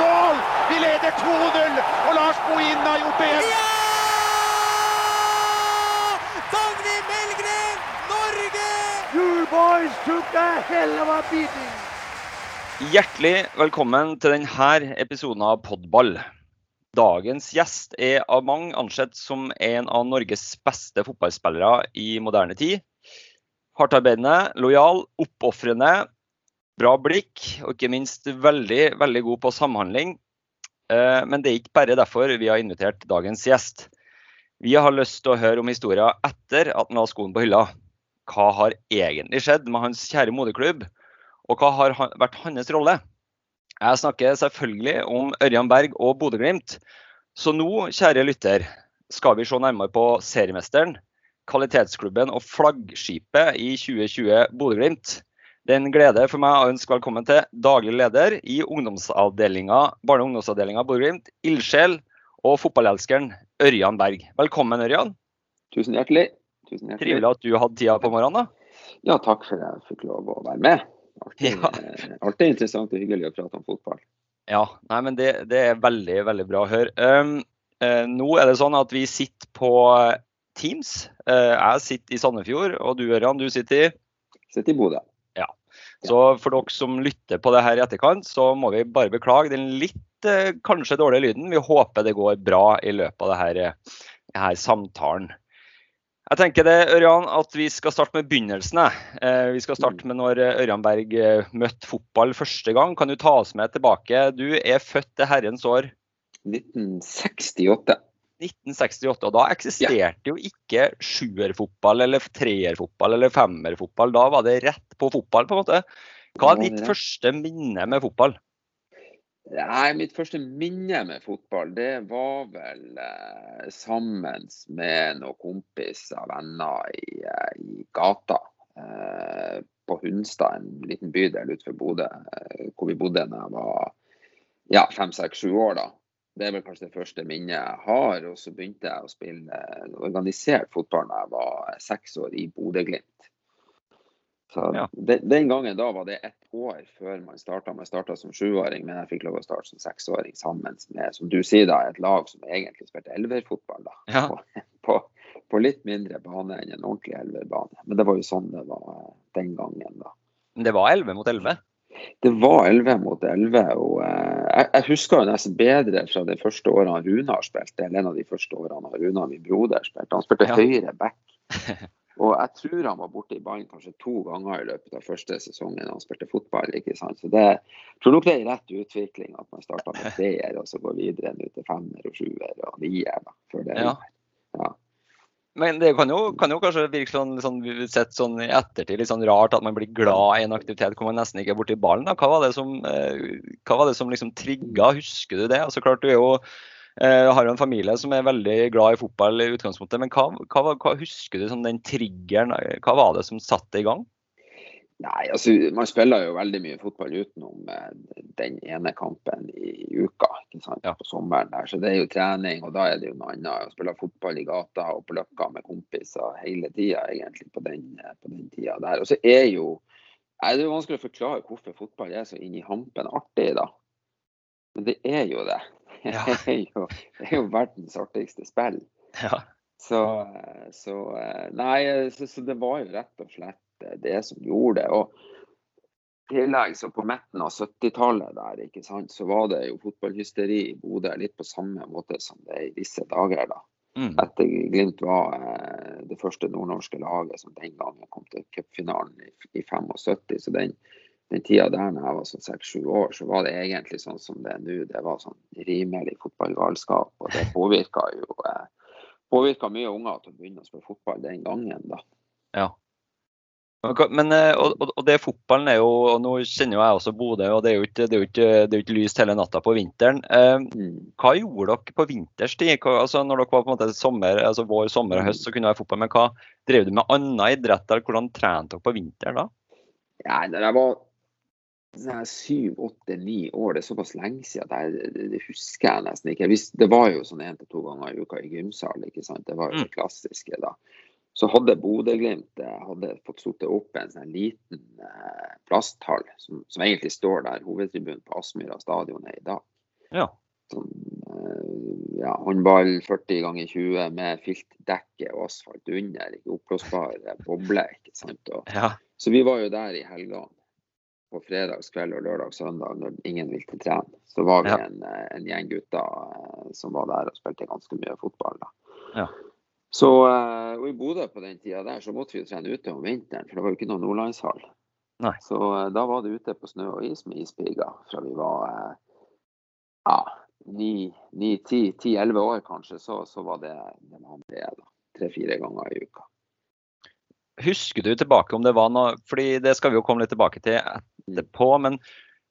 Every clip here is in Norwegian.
mål! Vi leder 2-0, og Lars Bohinen har gjort det igjen. Ja! Dagny Melgren, Norge! You boys took a hell of a beating. Hjertelig velkommen til denne episoden av Podball. Dagens gjest er av mange ansett som en av Norges beste fotballspillere i moderne tid. Hardtarbeidende, lojal, oppofrende, bra blikk og ikke minst veldig, veldig god på samhandling. Eh, Men det er ikke bare derfor vi har invitert dagens gjest. Vi har lyst til å høre om historien etter at han la skoen på hylla. Hva har egentlig skjedd med hans kjære moderklubb, og hva har vært hans rolle? Jeg snakker selvfølgelig om Ørjan Berg og Bodø-Glimt. Så nå, kjære lytter, skal vi se nærmere på seriemesteren, kvalitetsklubben og flaggskipet i 2020 Bodø-Glimt. Det er en glede for meg å ønske velkommen til daglig leder i ungdomsavdelinga, barne- og ungdomsavdelinga Bodø-Glimt, ildsjel og fotballelskeren Ørjan Berg. Velkommen, Ørjan. Tusen hjertelig. Tusen hjertelig. Trivelig at du hadde tida på morgenen. da. Ja, takk for at jeg fikk lov å være med. Alltid, Ja. eh, alltid interessant og hyggelig å prate om fotball. Ja, nei, men det, det er veldig, veldig bra å høre. Um, uh, nå er det sånn at vi sitter på Teams. Uh, jeg sitter i Sandefjord, og du Ørjan, du sitter i Sitter i Bodø. Så for dere som lytter på det her i etterkant, så må vi bare beklage den litt eh, kanskje dårlige lyden. Vi håper det går bra i løpet av det her, eh, her samtalen. Jeg tenker det, Ørjan, at vi skal starte med begynnelsen. Eh, vi skal starte med når Ørjan Berg møtte fotball første gang. Kan du ta oss med tilbake? Du er født til herrens år 1968. 1968, og da eksisterte jo ikke sjuerfotball eller treerfotball eller femmerfotball. Da var det rett på fotball, på en måte. Hva er ditt første minne med fotball? Nei, mitt første minne med fotball, det var vel eh, sammen med noen kompiser, venner i, eh, i gata. Eh, på Hunstad, en liten bydel utenfor Bodø, eh, hvor vi bodde da jeg var ja, fem, seks, sju år. da. Det er vel kanskje det første minnet jeg har. Og så begynte jeg å spille eh, organisert fotball da jeg var seks år i Bodø-Glimt. Så Ja. den, den gangen da var det ett år før man starta. Man starta som sjuåring, men jeg fikk lov å starte som seksåring sammen med som du sier da, et lag som egentlig spilte elverfotball. da, Ja. på, på, på litt mindre bane enn en ordentlig elverbane. Men det var jo sånn det var eh, den gangen. da. Det var 11 mot 11. Det var 11 mot 11. og eh, jeg, jeg husker jo nesten bedre fra de første årene Runar spilte, eller en av de første årene Runar, min broder, spilte. Han spilte Ja. høyre back. Og jeg tror han var borte i ballen kanskje to ganger i løpet av første sesongen han spilte fotball. ikke sant? Så det, jeg tror nok det er rett utvikling at man starter med treer og så går videre nå til femmer og sjuer og nier. da, før det Ja. Ja. Men det kan jo, kan jo kanskje virke sånn, sånn, sett sånn i ettertid litt sånn rart at man blir glad i en aktivitet hvor man nesten ikke er borti ballen. Hva var det som, eh, hva var det som liksom trigga? Husker du det? Altså klart Du er jo, eh, har jo en familie som er veldig glad i fotball i utgangspunktet, men hva, hva, hva husker du som den triggeren? Hva var det som satte det i gang? Nei, altså man spiller jo veldig mye fotball utenom eh, den ene kampen i uka ikke sant, Ja. på sommeren. der, Så det er jo trening, og da er det jo noe annet. Å spille fotball i gata og på Løkka med kompiser hele tida egentlig på den, eh, på den tida der. Og så er jo nei, Det er jo vanskelig å forklare hvorfor fotball er så inn i hampen artig, da. Men det er jo det. Ja. Det er jo, det er jo verdens artigste spill. Ja. Så, så Nei, så, så det var jo rett og slett det som gjorde det. Og i tillegg så på midten av 70-tallet der, ikke sant, så var det jo fotballhysteri i Bodø litt på samme måte som det er i disse dager. da. Mm. Etter Glimt var eh, det første nordnorske laget som den gangen kom til cupfinalen i, i 75. Så den, den tida der når jeg var sånn seks-sju år, så var det egentlig sånn som det er nå. Det var sånn rimelig fotballgalskap. Og det påvirka jo eh, påvirka mye unger til å begynne å spille fotball den gangen. da. Ja. Men eh, og, og- det fotballen er jo og Nå kjenner jo jeg også Bodø, og det er jo ikke, det er jo ikke, det er jo ikke lyst hele natta på vinteren. Eh, Mm. hva gjorde dere på vinterstid? Altså når dere var på en måte sommer, altså vår, sommer og høst, så kunne det være fotball. Men hva drev du med annen idrett? eller Hvordan trente dere på vinteren da? Ja, når jeg var sånn syv, åtte, ni år, det er såpass lenge siden at jeg, det, det husker jeg nesten ikke. Visste, det var jo sånn én til to ganger i uka i gymsal, ikke sant. Det var jo Mm. det klassiske da. Så hadde Bodø-Glimt eh, fått satt opp en sånn liten eh, plasthall som, som egentlig står der hovedtribunen på Aspmyra stadion er i dag. Ja. Sånn, eh, ja, håndball 40 ganger 20 med filtdekke og asfalt under. Ikke oppblåsbar boble. ikke sant? Og, ja. så vi var jo der i helgene. På fredagskveld og lørdag søndag når ingen ville trene. Så var vi Ja. en, eh, en gjeng gutter eh, som var der og spilte ganske mye fotball. da. Ja. Så, eh, og I Bodø på den tida der så måtte vi jo trene ute om vinteren, for det var jo ikke noen nordlandshall. Nei. Så eh, da var det ute på snø og is med ispigger fra vi var eh, ja, ni-ti-elleve år kanskje, så, så var det det vanlige. da. Tre-fire ganger i uka. Husker du tilbake om det var noe fordi Det skal vi jo komme litt tilbake til etterpå. Men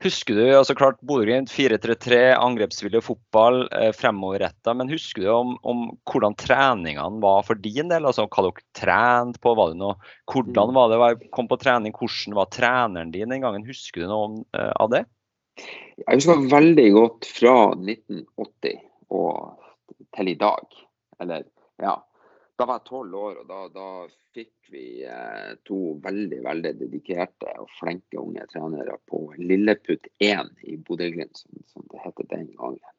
husker du altså klart Bodø-Glimt 4-3-3, angrepsvillig fotball, eh, fremoverretta. Men husker du om, om hvordan treningene var for din del? altså Hva dere trente på? var det noe, Hvordan var det å komme på trening? Hvordan var treneren din den gangen? Husker du noe om, eh, av det? Jeg husker veldig godt fra 1980 og til i dag. Eller, ja. Da var jeg tolv år, og da, da fikk vi eh, to veldig veldig dedikerte og flinke unge trenere på Lilleputt 1 i Bodø-Glimt, som, som det het den gangen.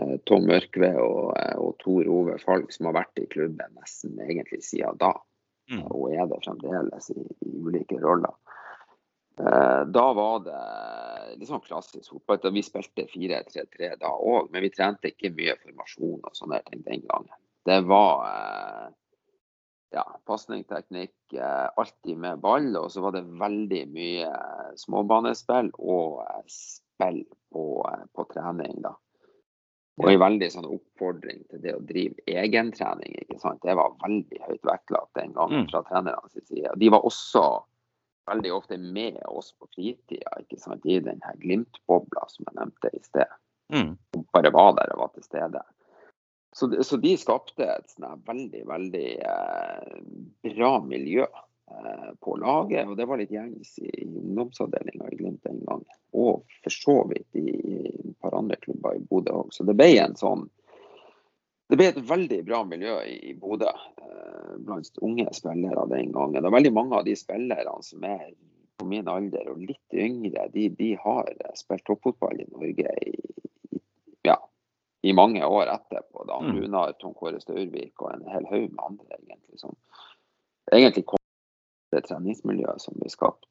Eh, Tom Mørkve og, eh, og Tor Ove Falk, som har vært i klubben nesten egentlig siden da. Mm. Og er det fremdeles i, i ulike roller. Eh, Da var det litt sånn klassisk fotball. Vi spilte 4-3-3 da òg, men vi trente ikke mye formasjon og sånne ting den gangen. Det var eh, ja, pasning, teknikk, eh, alltid med ball. Og så var det veldig mye eh, småbanespill og spill på, på trening, da. Og en veldig sånn oppfordring til det å drive egentrening. ikke sant? Det var veldig høyt vektlagt den gangen fra fra trenernes side. De var også veldig ofte med oss på fritida ikke sant? i den her Glimt-bobla som jeg nevnte i sted. Mm. Bare var der og var til stede. Så, så de skapte et sånn veldig, veldig eh, bra miljø eh, på laget. Og det var litt gjengs i, i ungdomsavdelinga i Glimt den gangen. Og for så vidt i, i et par andre klubber i Bodø òg. Så det ble en sånn det ble et veldig bra miljø i, i Bodø eh, blant unge spillere den gangen. Og veldig mange av de spillerne som er på min alder og litt yngre, de, de har spilt toppfotball i Norge i, i, ja, i mange år etterpå. Da. Mm. Runar, Tom Kåre Staurvik og en hel haug med andre egentlig som egentlig kom det treningsmiljøet som ble skapt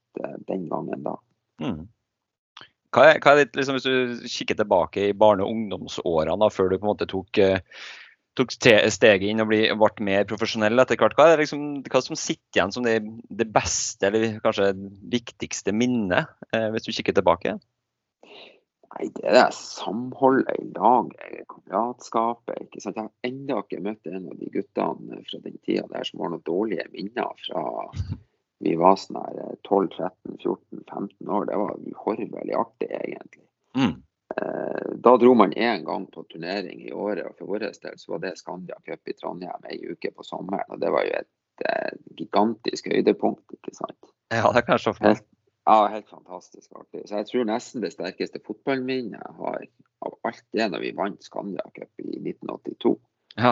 den gangen da. Mm. Hva er, hva er ditt, liksom, hvis du kikker tilbake i barne- og ungdomsårene, da, før du på en måte tok, eh, tok steget inn og ble, ble mer profesjonell etter hvert, hva er det liksom, hva som sitter igjen som det, det beste eller kanskje viktigste minnet, eh, hvis du kikker tilbake? Nei, det er det samholdet i laget, kameratskapet. ikke sant? Jeg har ennå ikke møtt en av de guttene fra den tida der som har noen dårlige minner fra vi var sånn her 12-13-14-15 år. Det var uhorvelig artig, egentlig. Mm. Eh, Da dro man én gang på turnering i året, og for vår del så var det Skandia Cup i Trondheim ei uke på sommeren. og Det var jo et et gigantisk høydepunkt, ikke sant. Ja, det kan jeg se for meg. Ja, helt fantastisk artig. Så jeg tror nesten det sterkeste fotballminnet jeg har av alt det når vi vant Skandia Cup i 1982. Ja.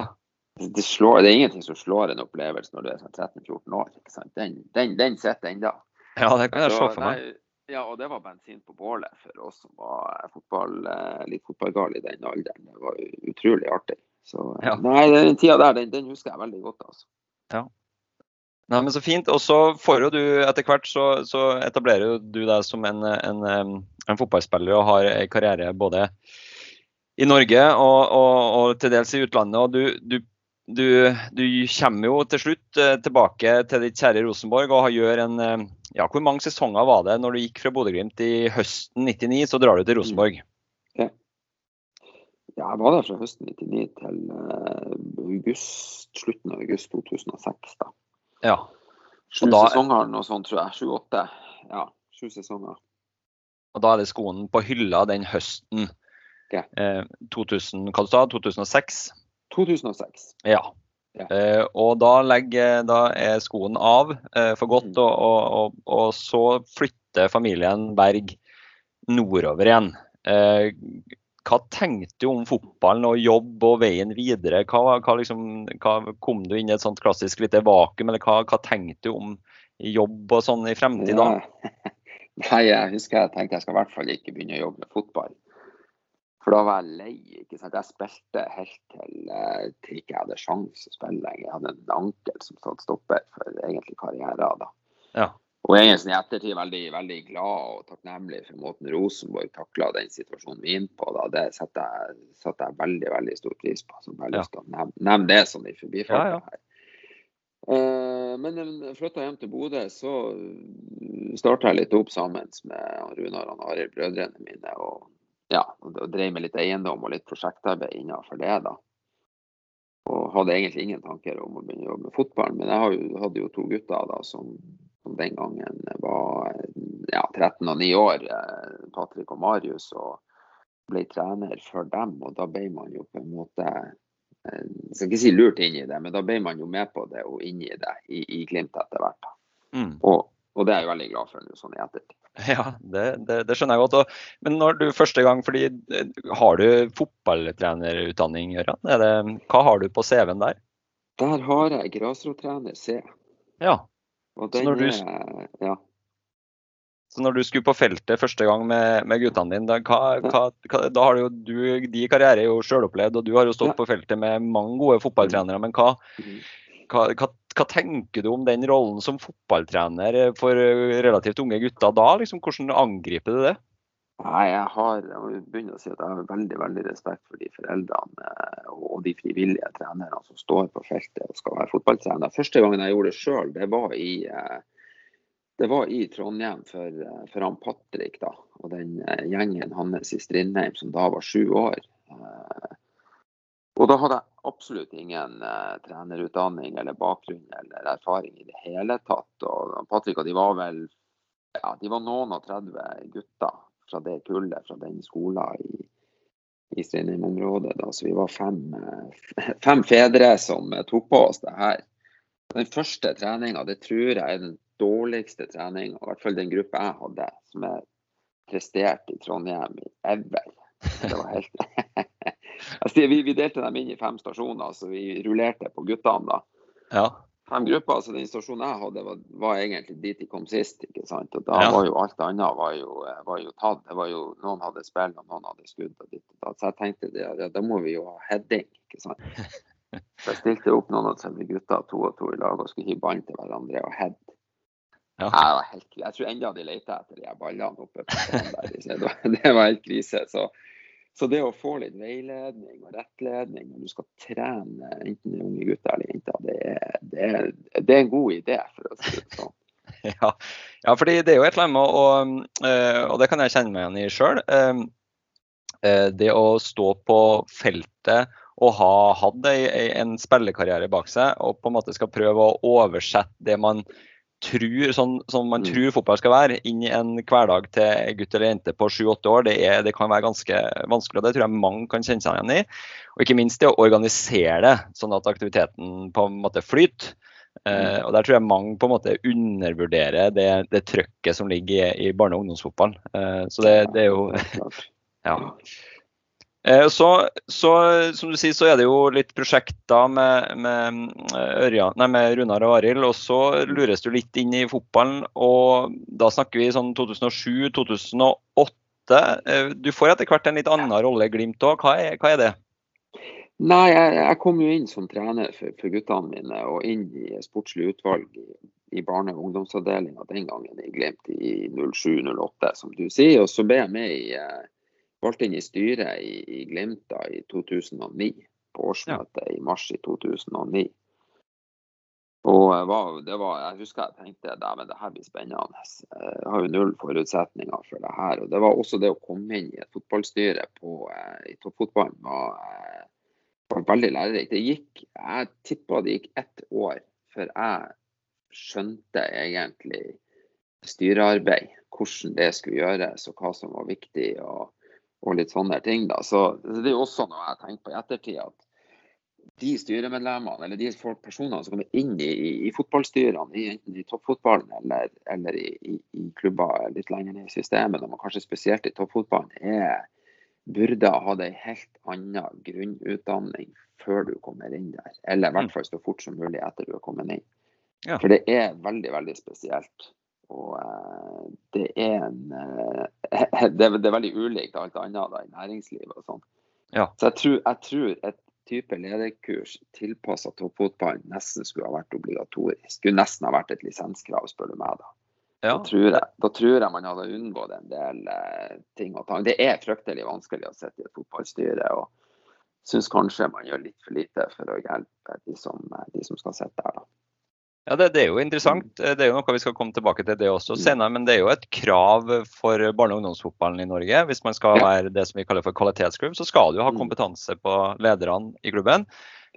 Det, slår, det er ingenting som slår en opplevelse når du er sånn 13-14 år. ikke sant? Den, den, den sitter ennå. ja, det kan jeg se for meg. Ja, og det var bensin på bålet for oss som var fotball, eh, litt fotballgale i den alderen. Det var utrolig artig. Så Ja. nei, den tida der, den, den husker jeg veldig godt, altså. Nei, men Så fint. Og så får jo du etter hvert så, så etablerer du deg som en, en, en fotballspiller og har en karriere både i Norge og, og, og til dels i utlandet. og du, du, du, du kommer jo til slutt eh, tilbake til ditt kjære Rosenborg og gjør en ja, Hvor mange sesonger var det når du gikk fra Bodø-Glimt i høsten 99, så drar du til Rosenborg? Ja, ja jeg var der fra høsten 99 til eh, august, slutten av august 2006. da. Ja. Sju da- sesonger noe sånt, tror jeg. Sju-åtte. Ja, sju sesonger. Og da er det skoen på hylla den høsten. Okay. Eh, 2000, hva du sa 2006? 2006. Ja. Ja. Eh, og da, legger, da er skoen av eh, for godt, Mm. og, og, og, og så flytter familien Berg nordover igjen. Hva tenkte du om fotballen og jobb og veien videre? Hva, hva liksom, hva, kom du inn i et sånt klassisk lite vakuum, eller hva, hva tenkte du om jobb og sånn i fremtiden? Ja. Nei, jeg husker jeg tenkte jeg skal i hvert fall ikke begynne å jobbe med fotball. For da var jeg lei. ikke sant? Jeg spilte helt til, eh, til ikke jeg hadde sjanse å spille lenger. Jeg hadde en ankel som satt stopper for egentlig karrieren da. Ja. Og egentlig i ettertid veldig, veldig glad og takknemlig for måten Rosenborg takla den situasjonen vi er inne på. da. Det setter jeg, setter jeg veldig veldig stor pris på. Så jeg Ja. å nevne, nevne det sånn i forbifarten Ja, ja. her. Eh, Men jeg flytta hjem til Bodø, så starta jeg litt opp sammen med Runar og Arild, brødrene mine. Og, ja, og drev med litt eiendom og litt prosjektarbeid innenfor det. da. Og hadde egentlig ingen tanker om å begynne å jobbe med fotball. Men jeg hadde jo to gutter da som, som den gangen var ja, 13 og 9 år. eh, Patrick og Marius. Og ble trener for dem. Og da ble man jo på en måte eh, jeg skal ikke si lurt inn i det, men da ble man jo med på det og inn i det i, i Glimt etter hvert. Mm. Og, og det er jeg veldig glad for nå, sånn i ettertid. Ja, det, det, det skjønner jeg godt. Og, men når du første gang, fordi eh, Har du fotballtrenerutdanning, Gøran? Hva har du på CV-en der? Der har jeg grasrottrener C. Ja. Og Så når du- er ja. Så når du skulle på feltet første gang med, med guttene dine, da, hva, hva, hva, da har du jo du, de karriere er jo sjølopplevd, og du har jo stått Ja. på feltet med mange gode fotballtrenere. Men hva, Mhm. hva tenker du om den rollen som fotballtrener for relativt unge gutter da? Liksom, hvordan angriper du det? Nei, jeg har må å si at jeg har veldig veldig respekt for de foreldrene eh, og de frivillige trenerne som står på feltet og skal være fotballtrener. Første gangen jeg gjorde det sjøl, det eh, det var i Trondheim for, eh, for han Patrick da, og den gjengen hans i Strindheim som da var sju år. Og da hadde jeg absolutt ingen uh, trenerutdanning eller bakgrunn eller erfaring i det hele tatt. Og Patrick og de var vel ja, de var noen og 30 gutter fra det kullet, fra den skolen i, i Strindheim-området. Så vi var fem, eh, fem fedre som eh, tok på oss det her. Den første treninga, det tror jeg er den dårligste treninga, i hvert fall den gruppa jeg hadde, som er prestert i Trondheim i ever. Det var helt altså, vi, vi delte dem inn i fem stasjoner, så vi rullerte på guttene da Ja. Fem grupper. altså Den stasjonen jeg hadde, var, var egentlig dit de kom sist. ikke sant? Og Da Ja. var jo alt annet var jo, var jo tatt. Det var jo, Noen hadde spill, og noen hadde skudd. og ditt og datt. Så jeg tenkte det, ja, da må vi jo ha heading. ikke sant? Så jeg stilte opp noen av 30 gutter to og to i lag og skulle hive ballen til hverandre og head. Ja. Jeg, var helt, jeg tror enda de leter etter de ballene oppe på der. Det var, det var helt krise. Så, så det å få litt veiledning og rettledning når du skal trene enten det er unge gutter eller jenter, det er, det, det er en god idé, for å si det sånn. Ja, ja fordi det er jo et eller annet med å eh, Og det kan jeg kjenne meg igjen i sjøl. Det å stå på feltet og ha hatt en spillekarriere bak seg, og på en måte skal prøve å oversette det man tror, sånn som man Mm. tror fotball skal være, inn i en hverdag til gutt eller jente på 7-8 år, det, er, det kan være ganske vanskelig. og Det tror jeg mange kan kjenne seg igjen i. Og ikke minst det å organisere det, sånn at aktiviteten på en måte flyter. Eh, og Der tror jeg mange på en måte undervurderer det, det trøkket som ligger i, i barne- og ungdomsfotballen. Eh, så det, det er jo ja. Eh, Så, så som du sier, så er det jo litt prosjekter med, med, Ørja, nei, med Runar og Arild. Og så lures du litt inn i fotballen. Og da snakker vi sånn 2007-2008. Eh, Du får etter hvert en litt annen rolle i Glimt òg. Hva, hva er det? Nei, jeg, jeg kom jo inn som trener for, for guttene mine, og inn i sportslig utvalg i, barne- og ungdomsavdelinga den gangen i Glimt i 07-08, som du sier. Og så ble jeg med i eh, valgt inn i styret i, i Glimta i 2009, på årsmøtet i mars i 2009. Og var, det var, jeg husker jeg tenkte at det her blir spennende. Jeg har jo null forutsetninger for det her. Og det var også det å komme inn i et fotballstyre på, eh, i toppfotballen var, eh, var veldig lærerikt. Det gikk, jeg tippa det gikk ett år før jeg skjønte egentlig styrearbeid. Hvordan det skulle gjøres og hva som var viktig. og og litt sånne ting. da. Så Det er jo også noe jeg tenker på i ettertid. at de styremedlemmene eller de personene som kommer inn i, i, i fotballstyrene, i, enten i toppfotballen eller, eller i, i, i klubber litt lenger ned i systemet, og kanskje spesielt i toppfotballen, er, burde ha hatt en helt annen grunnutdanning før du kommer inn der. Eller i hvert fall så fort som mulig etter du har kommet inn. Ja. For det er veldig, veldig spesielt Og eh, det er en eh, det, er, det er veldig ulikt alt annet da, i næringslivet og sånn. Ja. Så jeg tror, jeg tror et type lederkurs tilpassa toppfotballen nesten skulle ha vært obligatorisk. Skulle nesten ha vært et lisenskrav, spør du meg. Da Ja. Da, tror jeg, da tror jeg man hadde unngått en del eh, ting og tang. Det er fryktelig vanskelig å sitte i et fotballstyre. og syns kanskje man gjør litt for lite for å hjelpe de som, de som skal sitte der. da. Ja, det, det, er jo interessant. Det er jo noe vi skal komme tilbake til det også senere. Men det er jo et krav for barne- og ungdomsfotballen i Norge. Hvis man skal være det som vi kaller for kvalitetsklubb, så skal du ha kompetanse på lederne i klubben.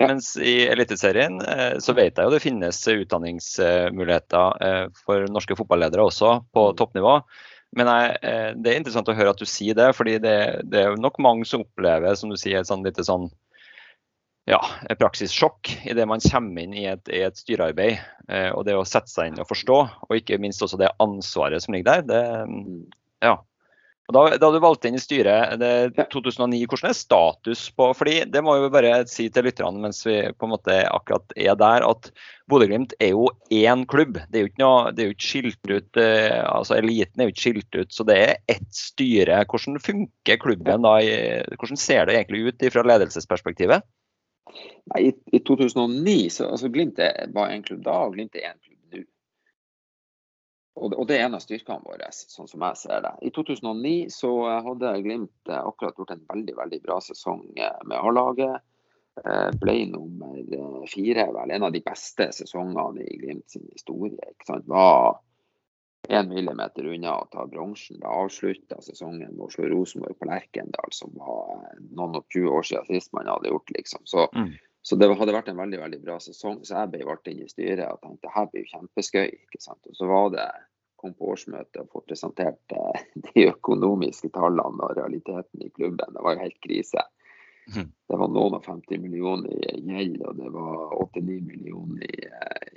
Mens i Eliteserien eh, så vet jeg jo det finnes utdanningsmuligheter eh, for norske fotballedere også på toppnivå. Men jeg, eh, det er interessant å høre at du sier det, fordi det, det er jo nok mange som opplever som du sier, et sånn lite sånn ja, praksissjokk idet man kommer inn i et, i et styrearbeid. Eh, og det å sette seg inn og forstå, og ikke minst også det ansvaret som ligger der. Det, ja. Og da, da du valgte inn i styret det 2009, hvordan er status på fordi Det må vi bare si til lytterne mens vi på en måte akkurat er der, at Bodø-Glimt er jo én klubb. Det er jo ikke, noe, det er jo ikke skilt ut, eh, altså Eliten er jo ikke skilt ut, så det er ett styre. Hvordan funker klubben da? Hvordan ser det egentlig ut fra ledelsesperspektivet? Nei, i, i, 2009 så altså Glimt var en klubb da, og Glimt er en klubb nå. Og, og, det er en av styrkene våre, sånn som jeg ser det. I 2009 så hadde Glimt akkurat gjort en veldig veldig bra sesong med A-laget. Ble nummer fire, vel en av de beste sesongene i Glimt sin historie. ikke sant? Var én millimeter unna å ta bronsen. Da avslutta sesongen med Oslo Rosenborg på Lerkendal, som var noen og 20 år siden sist man hadde gjort, liksom. Så, mm. så, det hadde vært en veldig veldig bra sesong. Så jeg ble valgt inn i styret og tenkte her blir jo kjempeskøy. ikke sant? Og så var det kom på årsmøtet og få presentert eh, de økonomiske tallene og realiteten i klubben. Det var jo helt krise. Det var noen av 50 millioner i gjeld, og det var 89 millioner i,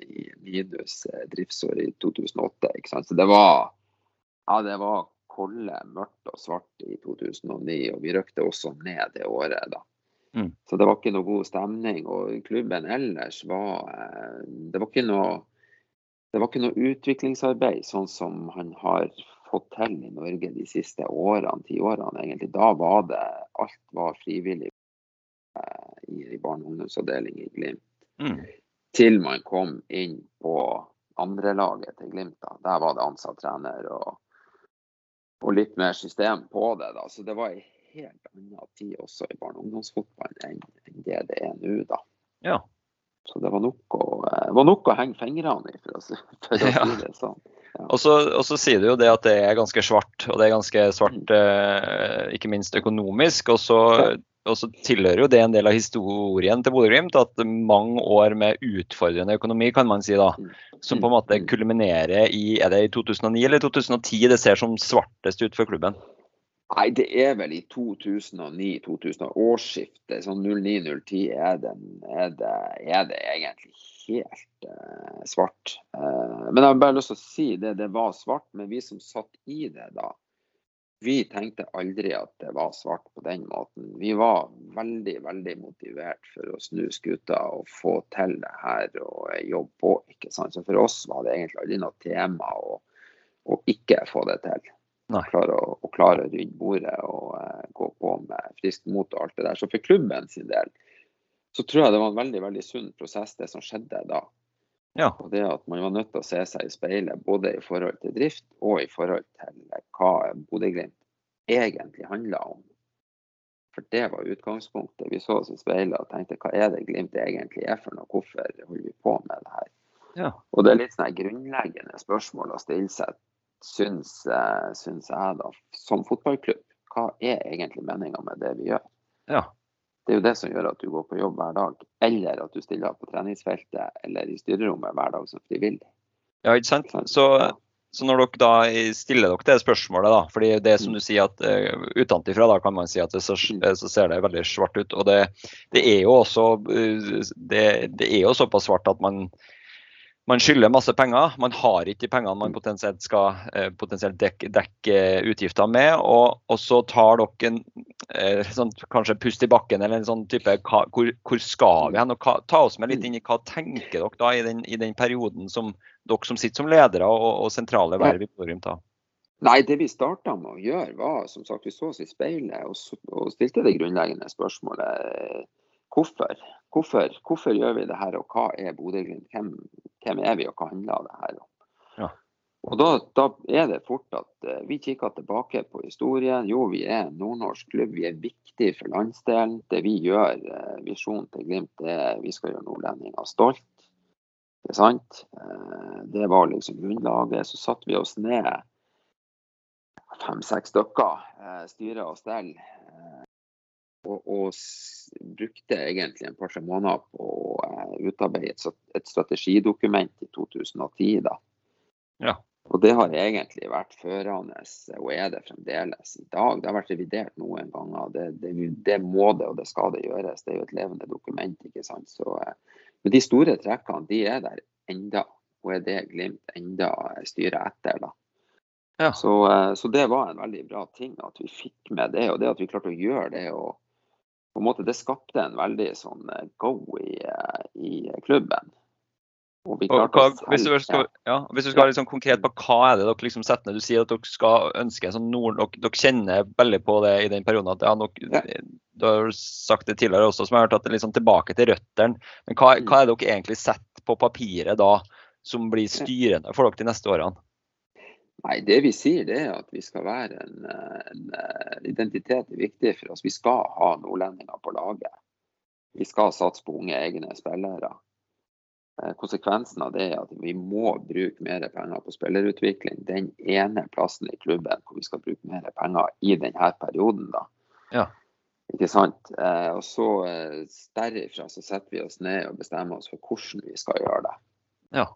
i minus driftsår i 2008. ikke sant? Så det var, ja, det var kolde, mørkt og svart i 2009, og vi røkte også ned det året. da. Mm. Så det var ikke noe god stemning. Og klubben ellers var Det var ikke noe, det var ikke noe utviklingsarbeid sånn som han har til i Norge de siste årene, ti årene egentlig. Da var det alt var frivillig i barne- og ungdomsavdeling i Glimt. Mm. Til man kom inn på andrelaget til Glimt. da. Der var det ansatt trener og, og, litt mer system på det. da. Så det var en helt annen tid også i barne- og ungdomsfotballen enn, enn det det er nå. da. Ja. Så det var nok å, var nok å henge fingrene i, for å, for å si det sånn. Og så, sier du jo det at det er ganske svart, og det er ganske svart eh, ikke minst økonomisk. Og så, og så tilhører jo det en del av historien til Bodø-Glimt at mange år med utfordrende økonomi, kan man si da, som på en måte kulminerer i er det i 2009 eller 2010 det ser som svartest ut for klubben? Nei, det er vel i 2009-2000, årsskiftet, sånn 09-010, er, er, er det egentlig helt eh, svart. Eh, men jeg har bare lyst til å si det, det var svart, men vi som satt i det da, vi tenkte aldri at det var svart på den måten. Vi var veldig, veldig motivert for å snu skuta og få til det her og jobbe på. ikke sant? Så for oss var det egentlig aldri noe tema å, å ikke få det til Nei. klare å, å klare å rydde bordet og eh, gå på med frisk mot og alt det der. Så for klubben sin del så tror jeg det var en veldig veldig sunn prosess, det som skjedde da. Ja. Og det at man var nødt til å se seg i speilet både i forhold til drift og i forhold til hva Bodø-Glimt egentlig handla om. For det var utgangspunktet. Vi så oss i speilet og tenkte hva er det Glimt egentlig er for noe, hvorfor holder vi på med det her? Ja. Og det er litt sånn grunnleggende spørsmål å stille seg, syns, eh, syns jeg da, som fotballklubb. Hva er egentlig meninga med det vi gjør? Ja. Det er jo det som gjør at du går på jobb hver dag, eller at du stiller på treningsfeltet eller i styrerommet hver dag som frivillig. Ja, ikke sant? Så, så når dere da stiller dere det spørsmålet, da, fordi det som du sier at uh, utenfra da kan man si at det så, så ser det veldig svart ut. Og det, det er jo også uh, det, det er jo såpass svart at man man skylder masse penger. Man har ikke de pengene man potensielt skal eh, potensielt dekke, dekke utgifter med. Og, og, så tar dere en eh, sånn, kanskje pust i bakken eller en sånn type hva, hvor, hvor, skal vi hen? Og hva, ta oss med litt inn i hva tenker dere da i den, i den perioden som dere som sitter som ledere og, og sentrale verv i Bodø-Glimt har? Nei, det vi starta med å gjøre, var som sagt, vi så oss i speilet og, og stilte det grunnleggende spørsmålet hvorfor. Hvorfor, hvorfor, gjør vi det her, og hva er Bodø-Glimt? Hvem, hvem, er vi, og hva handler det her om? Ja. Og da, da, er det fort at uh, vi kikker tilbake på historien. Jo, vi er en nordnorsk klubb, vi er viktig for landsdelen. Det vi gjør, uh, visjonen til Glimt, det er vi skal gjøre nordlendinger stolt. Det er sant. Uh, det var liksom grunnlaget. Så satte vi oss ned fem-seks stykker, styre og stell og, og brukte egentlig en par-tre måneder på å uh, utarbeide et, et, strategidokument i 2010. da. Ja. Og det har egentlig vært førende, og er det fremdeles i dag. Det har vært revidert noen ganger. Det, det, det må det, og det skal det gjøres. Det er jo et levende dokument. ikke sant? Så, uh, men de store trekkene de er der enda, og er det Glimt enda styrer etter. da. Ja. Så, så, det var en veldig bra ting at vi fikk med det, og det at vi klarte å gjøre det. og på en måte, Det skapte en veldig sånn eh, go i, eh, i klubben. Hva, hvis, du skal, ja, hvis, du skal, være liksom konkret på hva er det dere liksom setter ned, Du sier at dere skal ønske sånn nord, dere, dere, kjenner veldig på det i den perioden. at ja, dere. Du har sagt det tidligere også, som jeg har hørt at det er liksom tilbake til røttene. Men hva, hva er det dere egentlig setter på papiret da, som blir styrende for dere de neste årene? Nei, Det vi sier det er at vi skal være en, en, en identitet er viktig for oss. Vi skal ha nordlendinger på laget. Vi skal satse på unge egne spillere. Eh, konsekvensen av det er at vi må bruke mer penger på spillerutvikling. Den ene plassen i klubben hvor vi skal bruke mer penger i denne perioden. da. Ja. Ikke sant? Eh, og så eh, Derifra så setter vi oss ned og bestemmer oss for hvordan vi skal gjøre det. Ja.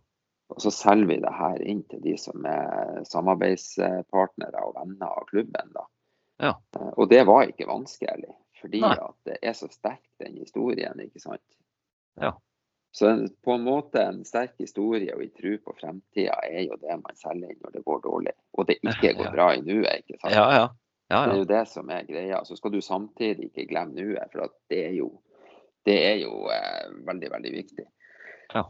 Og så selger vi det her inn til de som er samarbeidspartnere og venner av klubben. da. Ja. Eh, og det var ikke vanskelig, fordi Nei. at det er så sterk den historien, ikke sant. Ja. Så på en måte en sterk historie og i tro på fremtida er jo det man selger inn når det går dårlig. Og det ikke går bra i nuet, ikke sant. Ja, ja. Ja, det er jo det som er greia. Så skal du samtidig ikke glemme nuet, for det er jo, det er jo eh, veldig, veldig viktig. Ja.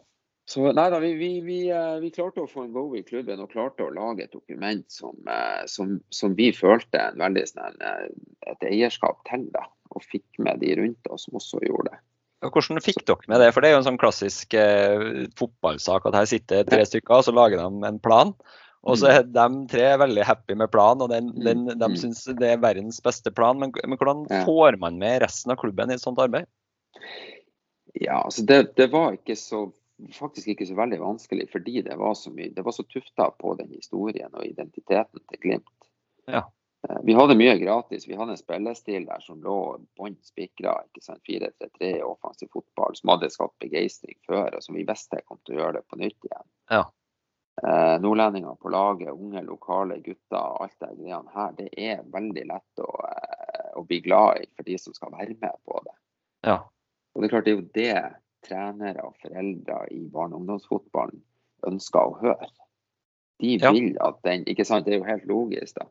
Så nei da, vi, vi, vi, eh, vi, klarte å få en go i klubben og klarte å lage et dokument som, eh, som, som vi følte en veldig sånn, eh, et eierskap til. da, Og fikk med de rundt oss som også gjorde det. Hvordan fikk dere med det? For det er jo en sånn klassisk eh, fotballsak at her sitter tre stykker og så lager de en plan. Og så er de tre veldig happy med planen, og den, den, de mm. syns det er verdens beste plan. Men, men hvordan får man med resten av klubben i et sånt arbeid? Ja, altså det, det var ikke så faktisk ikke så veldig vanskelig, fordi det var så mye, det var så tufta på den historien og identiteten til Glimt. Ja. Eh, vi hadde mye gratis. Vi hadde en spillestil der som lå bånn spikra. 4-3-3 offensiv fotball, som hadde skapt begeistring før, og som vi visste kom til å gjøre det på nytt igjen. Ja. Eh, nordlendinger på laget, unge lokale gutter, alt det greiene her, det er veldig lett å, eh, å, bli glad i for de som skal være med på det. Ja. Og det er klart det er jo det trenere og foreldre i barne- og ungdomsfotballen ønsker å høre. De vil ja. at den ikke sant, Det er jo helt logisk. da.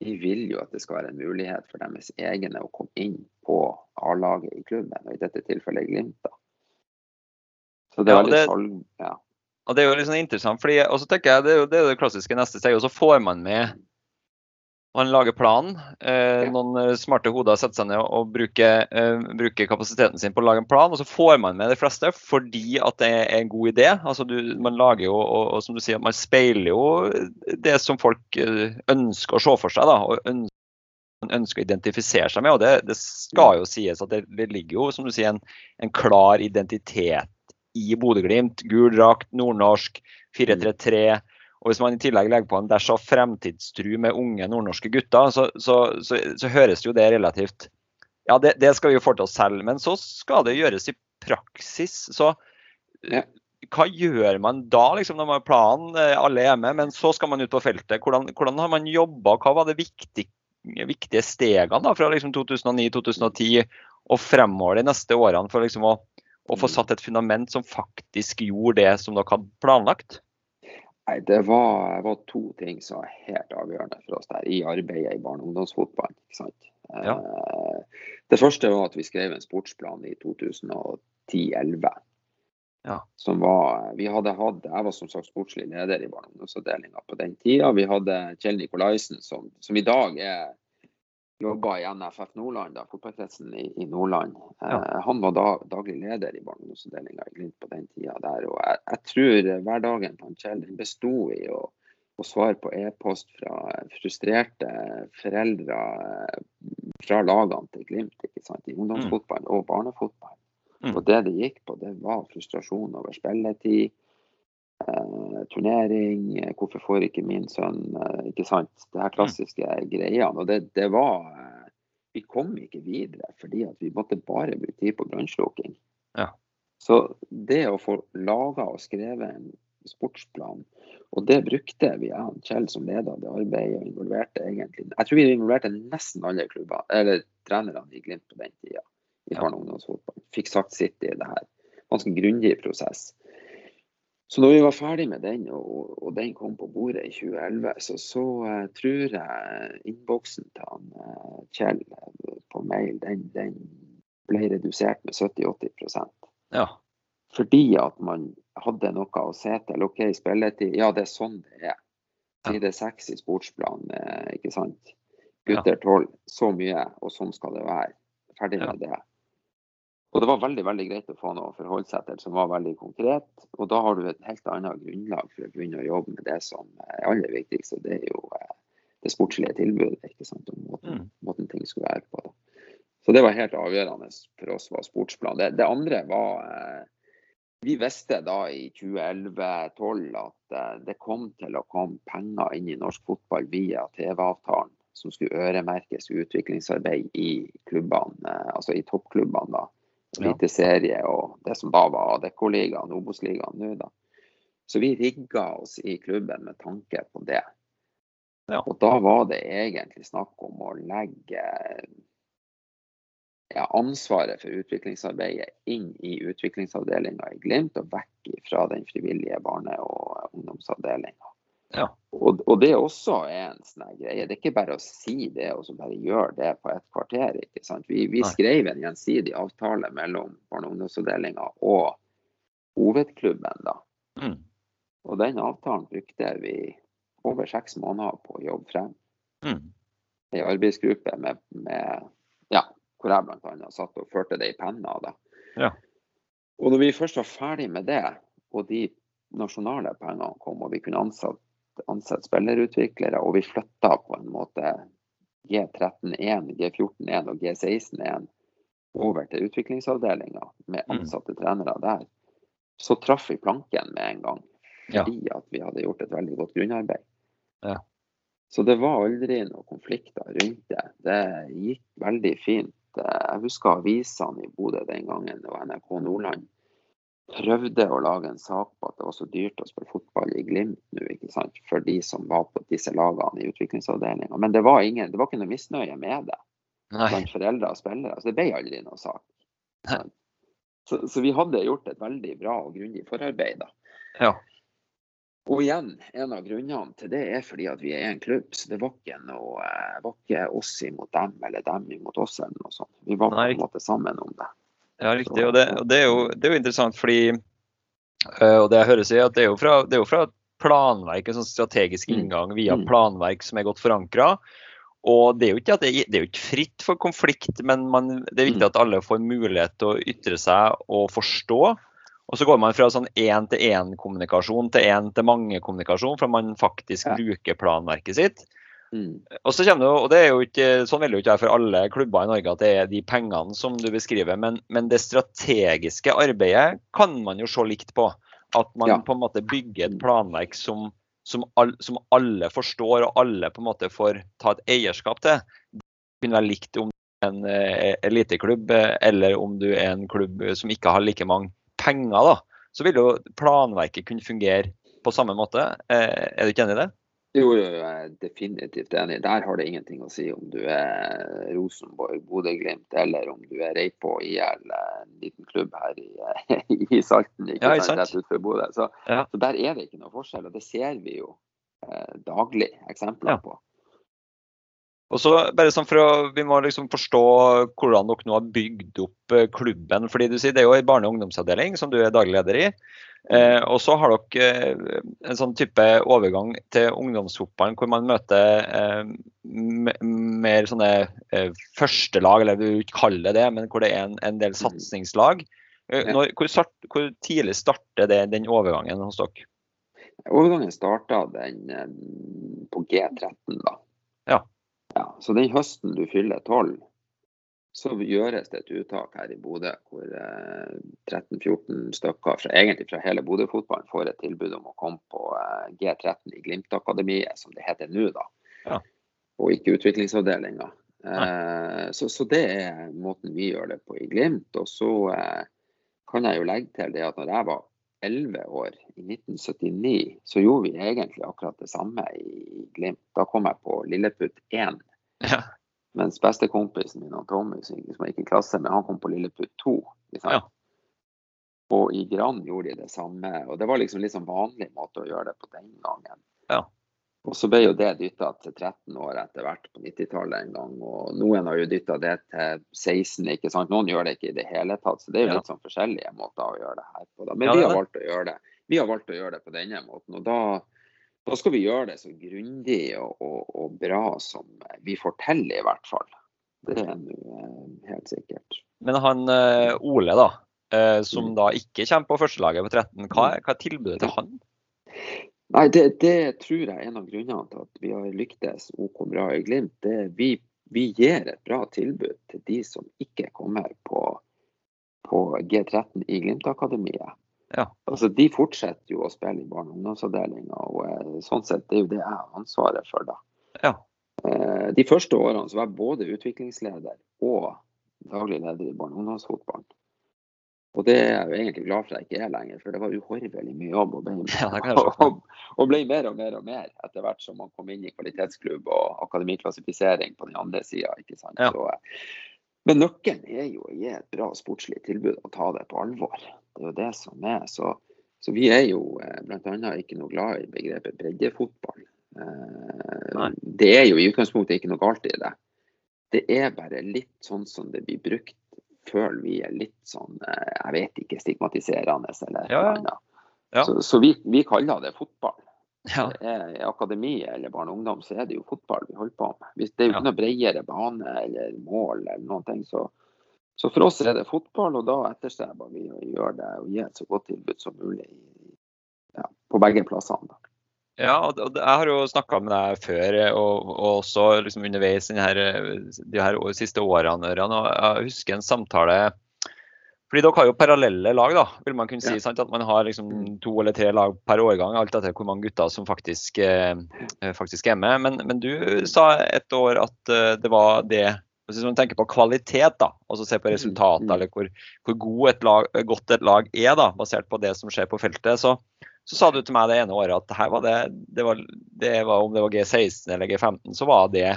De vil jo at det skal være en mulighet for deres egne å komme inn på A-laget i klubben, og i dette tilfellet Glimt. da. Så det er ja, veldig salg... Ja. Og det er jo litt sånn interessant, fordi, og så tenker jeg, det er jo det, er det klassiske neste steg. og Så får man med man lager planen. Eh, noen eh, smarte hoder setter seg ned og bruker, eh, bruker, kapasiteten sin på å lage en plan. Og så får man med de fleste fordi at det er en god idé. Altså du, man lager jo, og, og, som du sier, man speiler jo det som folk eh, ønsker å se for seg. da, og ønsker, ønsker å identifisere seg med. og Det, det skal jo sies at det, det, ligger jo som du sier, en, en klar identitet i Bodø-Glimt. Gul drakt, nordnorsk, 433 og Hvis man i tillegg legger på en dash av fremtidstru med unge nordnorske gutter, så, så, så, så høres jo det relativt Ja, det, det, skal vi jo få til oss selv, men så skal det gjøres i praksis. Så ja. hva gjør man da, liksom, når man har planen, eh, alle er med, men så skal man ut på feltet? Hvordan, hvordan har man jobba? Hva var det viktige, viktige stegene da, fra liksom 2009-2010 og fremover de neste årene for liksom å, å få satt et fundament som faktisk gjorde det som dere hadde planlagt? Nei, det var, var, to ting som var helt avgjørende for oss der i arbeidet i barne- og ungdomsfotballen. ikke sant? Ja. Eh, det første var at vi skrev en sportsplan i 2010-2011. Ja. Som var, vi hadde hatt, Jeg var som sagt sportslig leder i barne- og ungdomsavdelinga på den tida. Vi hadde Kjell Nikolaisen, som, som i dag er jobba i NFF Nordland, da, fotballkretsen i, i, Nordland. Ja. Eh, han var da, daglig leder i barne- i Glimt på den tida der. Og jeg, jeg tror hverdagen til Kjell besto i å, å svare på e-post fra frustrerte foreldre eh, fra lagene til Glimt ikke sant, i ungdomsfotball og barnefotball. Mm. Og det det gikk på, det var frustrasjon over spilletid, turnering, eh, hvorfor får ikke min sønn eh, Ikke sant. Det her klassiske greiene. Og det, det, var eh, Vi kom ikke videre fordi at vi måtte bare bruke tid på brannslukking. Ja. Så det å få laga og skrevet en sportsplan, og det brukte vi, ja, Kjell som leder det arbeidet og involverte egentlig Jeg tror vi involverte nesten alle klubber, eller trenerne i Glimt på den tida i barne- og ungdomsfotball. Fikk sagt sitt i det her. Ganske grundig prosess. Så når vi var ferdig med den, og, og den kom på bordet i 2011, så, så uh, tror jeg innboksen til han, uh, Kjell uh, på mail, den, den, ble redusert med 70-80% ja. Fordi at man hadde noe å se til. OK, spilletid. Ja, det er sånn det er. Side seks i sportsplanen, ikke sant. Gutter tolv. Så mye, og sånn skal det være. Ferdig med det. Og det var veldig veldig greit å få noe å forholde seg til som var veldig konkret. Og da har du et helt annet grunnlag for å begynne å jobbe med det som er aller viktigst, og det er jo eh, det sportslige tilbudet. ikke sant, og måten, mm. måten ting skulle være på. Da. Så det var helt avgjørende for oss var sportsplan. Det, det andre var eh, Vi visste da i 2011-2012 at eh, det kom til å komme penger inn i norsk fotball via TV-avtalen som skulle øremerkes utviklingsarbeid i klubbene, altså i toppklubbene. da Eliteserie og det som da var Adeccoligaen, Obos-ligaen nå, da. Så vi rigga oss i klubben med tanke på det. Ja. Og da var det egentlig snakk om å legge ja, ansvaret for utviklingsarbeidet inn i utviklingsavdelinga i Glimt, og vekk fra den frivillige barne- og ungdomsavdelinga. Ja. Og, og, det også er en sånn greie. Det er ikke bare å si det og så bare gjøre det på et kvarter. ikke sant? Vi, vi skrev en gjensidig avtale mellom barne- og ungdomsavdelinga og hovedklubben. da. Mm. Og den avtalen brukte vi over seks måneder på å jobbe frem. Mm. Ei arbeidsgruppe med, med, ja, hvor jeg bl.a. satt og førte det i penna. da. Ja. Og når vi først var ferdig med det, og de nasjonale pengene kom, og vi kunne ansatt ansette spillerutviklere, og vi flytta på en måte G13-1, G14-1 og G16-1 over til utviklingsavdelinga med mm. ansatte trenere der, så traff vi planken med en gang. Fordi ja. at vi hadde gjort et veldig godt grunnarbeid. Ja. Så det var aldri noen konflikter rundt det. Det gikk veldig fint. Jeg husker avisene i Bodø den gangen, og NRK Nordland prøvde å lage en sak på at det var så dyrt å spille fotball i Glimt nå, ikke sant? for de som var på disse lagene i utviklingsavdelinga. Men det var, ingen, det var ikke noe misnøye med det blant foreldre og spillere. Så det ble aldri noe sak. Så, så, vi hadde gjort et veldig bra og grundig forarbeid. da. Ja. Og igjen, en av grunnene til det er fordi at vi er en klubb. Så det var ikke, noe, eh, var ikke oss imot dem eller dem imot oss. eller noe sånt. Vi var på en måte sammen om det. Ja, riktig. Og det, og det, er, jo, det er, jo, interessant fordi uh, Og det jeg hører si, at det er jo fra, det er jo fra planverk, en sånn strategisk mm. inngang via mm. planverk som er godt forankra. Og det er jo ikke, det, det er jo ikke fritt for konflikt, men man, det er viktig mm. at alle får mulighet til å ytre seg og forstå. Og så går man fra sånn én-til-én-kommunikasjon til én-til-mange-kommunikasjon, for man faktisk bruker planverket sitt. Mm. Og så kommer det, og det er jo ikke, Sånn vil det jo ikke være for alle klubber i Norge at det er de pengene som du beskriver, men, men det strategiske arbeidet kan man jo se likt på. At man ja. på en måte bygger et planverk som, som, all, som, alle forstår og alle på en måte får ta et eierskap til. Det kunne være likt om du er en eh, eliteklubb eh, eller om du er en klubb som ikke har like mange penger. da, Så vil jo planverket kunne fungere på samme måte. Eh, er du ikke enig i det? Jo, jo, jeg er definitivt enig. Der har det ingenting å si om du er Rosenborg, Bodø-Glimt eller om du er Reipå IL, en liten klubb her i, i Salten. ikke Ja, sant, sant? rett utenfor Bodø. Så, Ja. så der er det ikke noe forskjell, og det ser vi jo eh, daglig eksempler Ja. på. Og så bare sånn for å, Vi må liksom forstå hvordan dere nå har bygd opp eh, klubben. fordi du sier Det er jo en barne- og ungdomsavdeling som du er daglig leder i. Eh, og så har dere eh, en sånn type overgang til ungdomsfotballen hvor man møter eh, mer sånne eh, førstelag, eller vi vil ikke kalle det det, men hvor det er en, en del satsingslag. Eh, når, hvor, start, hvor tidlig starter det, den overgangen hos dere? Overgangen starta eh, på G13, da. Ja. Ja, så den høsten du fyller 12, så gjøres det et uttak her i Bodø hvor eh, 13-14 stykker, fra, egentlig fra hele Bodø-fotballen, får et tilbud om å komme på eh, G13 i Glimt-akademiet, som det heter nå, da. Ja. Og ikke utviklingsavdelinga. Eh, så, så det er måten vi gjør det på i Glimt. Og så eh, kan jeg jo legge til det at når jeg var 11 år, i 1979, så gjorde vi egentlig akkurat det samme i Glimt. Da kom jeg på Lilleputt 1. Ja. Mens bestekompisen min, Tommy, som jeg gikk i klasse med, han kom på Lilleputt 2. Liksom. Ja. Og i Gran gjorde de det samme. Og det var liksom litt sånn vanlig måte å gjøre det på den gangen. Ja. Og så ble jo det dytta til 13 år etter hvert på 90-tallet en gang. Og noen har jo dytta det til 16, ikke sant. Noen gjør det ikke i det hele tatt. Så det er jo Ja. litt sånn forskjellige måter å gjøre det her på. Da. Men Ja, vi har valgt å gjøre det. Vi har valgt å gjøre det på denne måten. Og da, da skal vi gjøre det så grundig og, og, og bra som vi får til, i hvert fall. Det er nå eh, helt sikkert. Men han eh, Ole, da, eh, som Mm. da ikke kommer på førstelaget på 13, hva er, hva er tilbudet til han? Nei, det, det tror jeg er en av grunnene til at vi har lyktes OK bra i Glimt. Det, vi, vi gir et bra tilbud til de som ikke kommer på, på G13 i Glimt-akademiet. Ja. Altså, De fortsetter jo å spille i barne- og ungdomsavdelinga, og eh, sånn sett det er jo det jeg har ansvaret for. da. Ja. Eh, De første årene så var jeg både utviklingsleder og daglig leder i barne- og ungdomsfotballen. Og det er jeg jo egentlig glad for at jeg ikke er lenger, for det var uhorvelig mye jobb. Og ble, Ja, og, og ble mer og mer og mer etter hvert som man kom inn i kvalitetsklubb og akademiklassifisering på den andre sida. Ja. Men nøkkelen er jo å gi et bra sportslig tilbud og ta det på alvor. Det er jo det som er. Så, så vi er jo eh, bl.a. ikke noe glad i begrepet breddefotball. Eh, Nei. det er jo i utgangspunktet ikke noe galt i det. Det er bare litt sånn som det blir brukt føler vi er litt sånn, eh, jeg vet ikke, stigmatiserende eller Ja, ja. annet. Ja. Så, så vi, vi kaller det fotball. Ja. Det er, I akademi eller barn og ungdom så er det jo fotball vi holder på med. Hvis det er jo ikke noe bredere bane eller mål eller noen ting, så, så for oss er det fotball, og da etterstreber vi å gjøre det og gi et så godt tilbud som mulig ja, på begge plassene. Da. Ja, og og jeg har jo snakka med deg før, eh, og, og også liksom underveis denne eh, de her siste årene. Og Jeg husker en samtale fordi Dere har jo parallelle lag, da, vil man kunne si. Ja. sant? At man har liksom to eller tre lag per årgang, alt etter hvor mange gutter som faktisk, eh, eh, faktisk er med. Men, men du sa et år at eh, det var det Hvis man tenker på kvalitet, da, og så ser på resultatet, Mm. eller hvor, hvor god et lag, godt et lag er, da, basert på det som skjer på feltet, så, så sa du til meg det ene året at her var det, det, var, det var, om det var G16 eller G15, så var det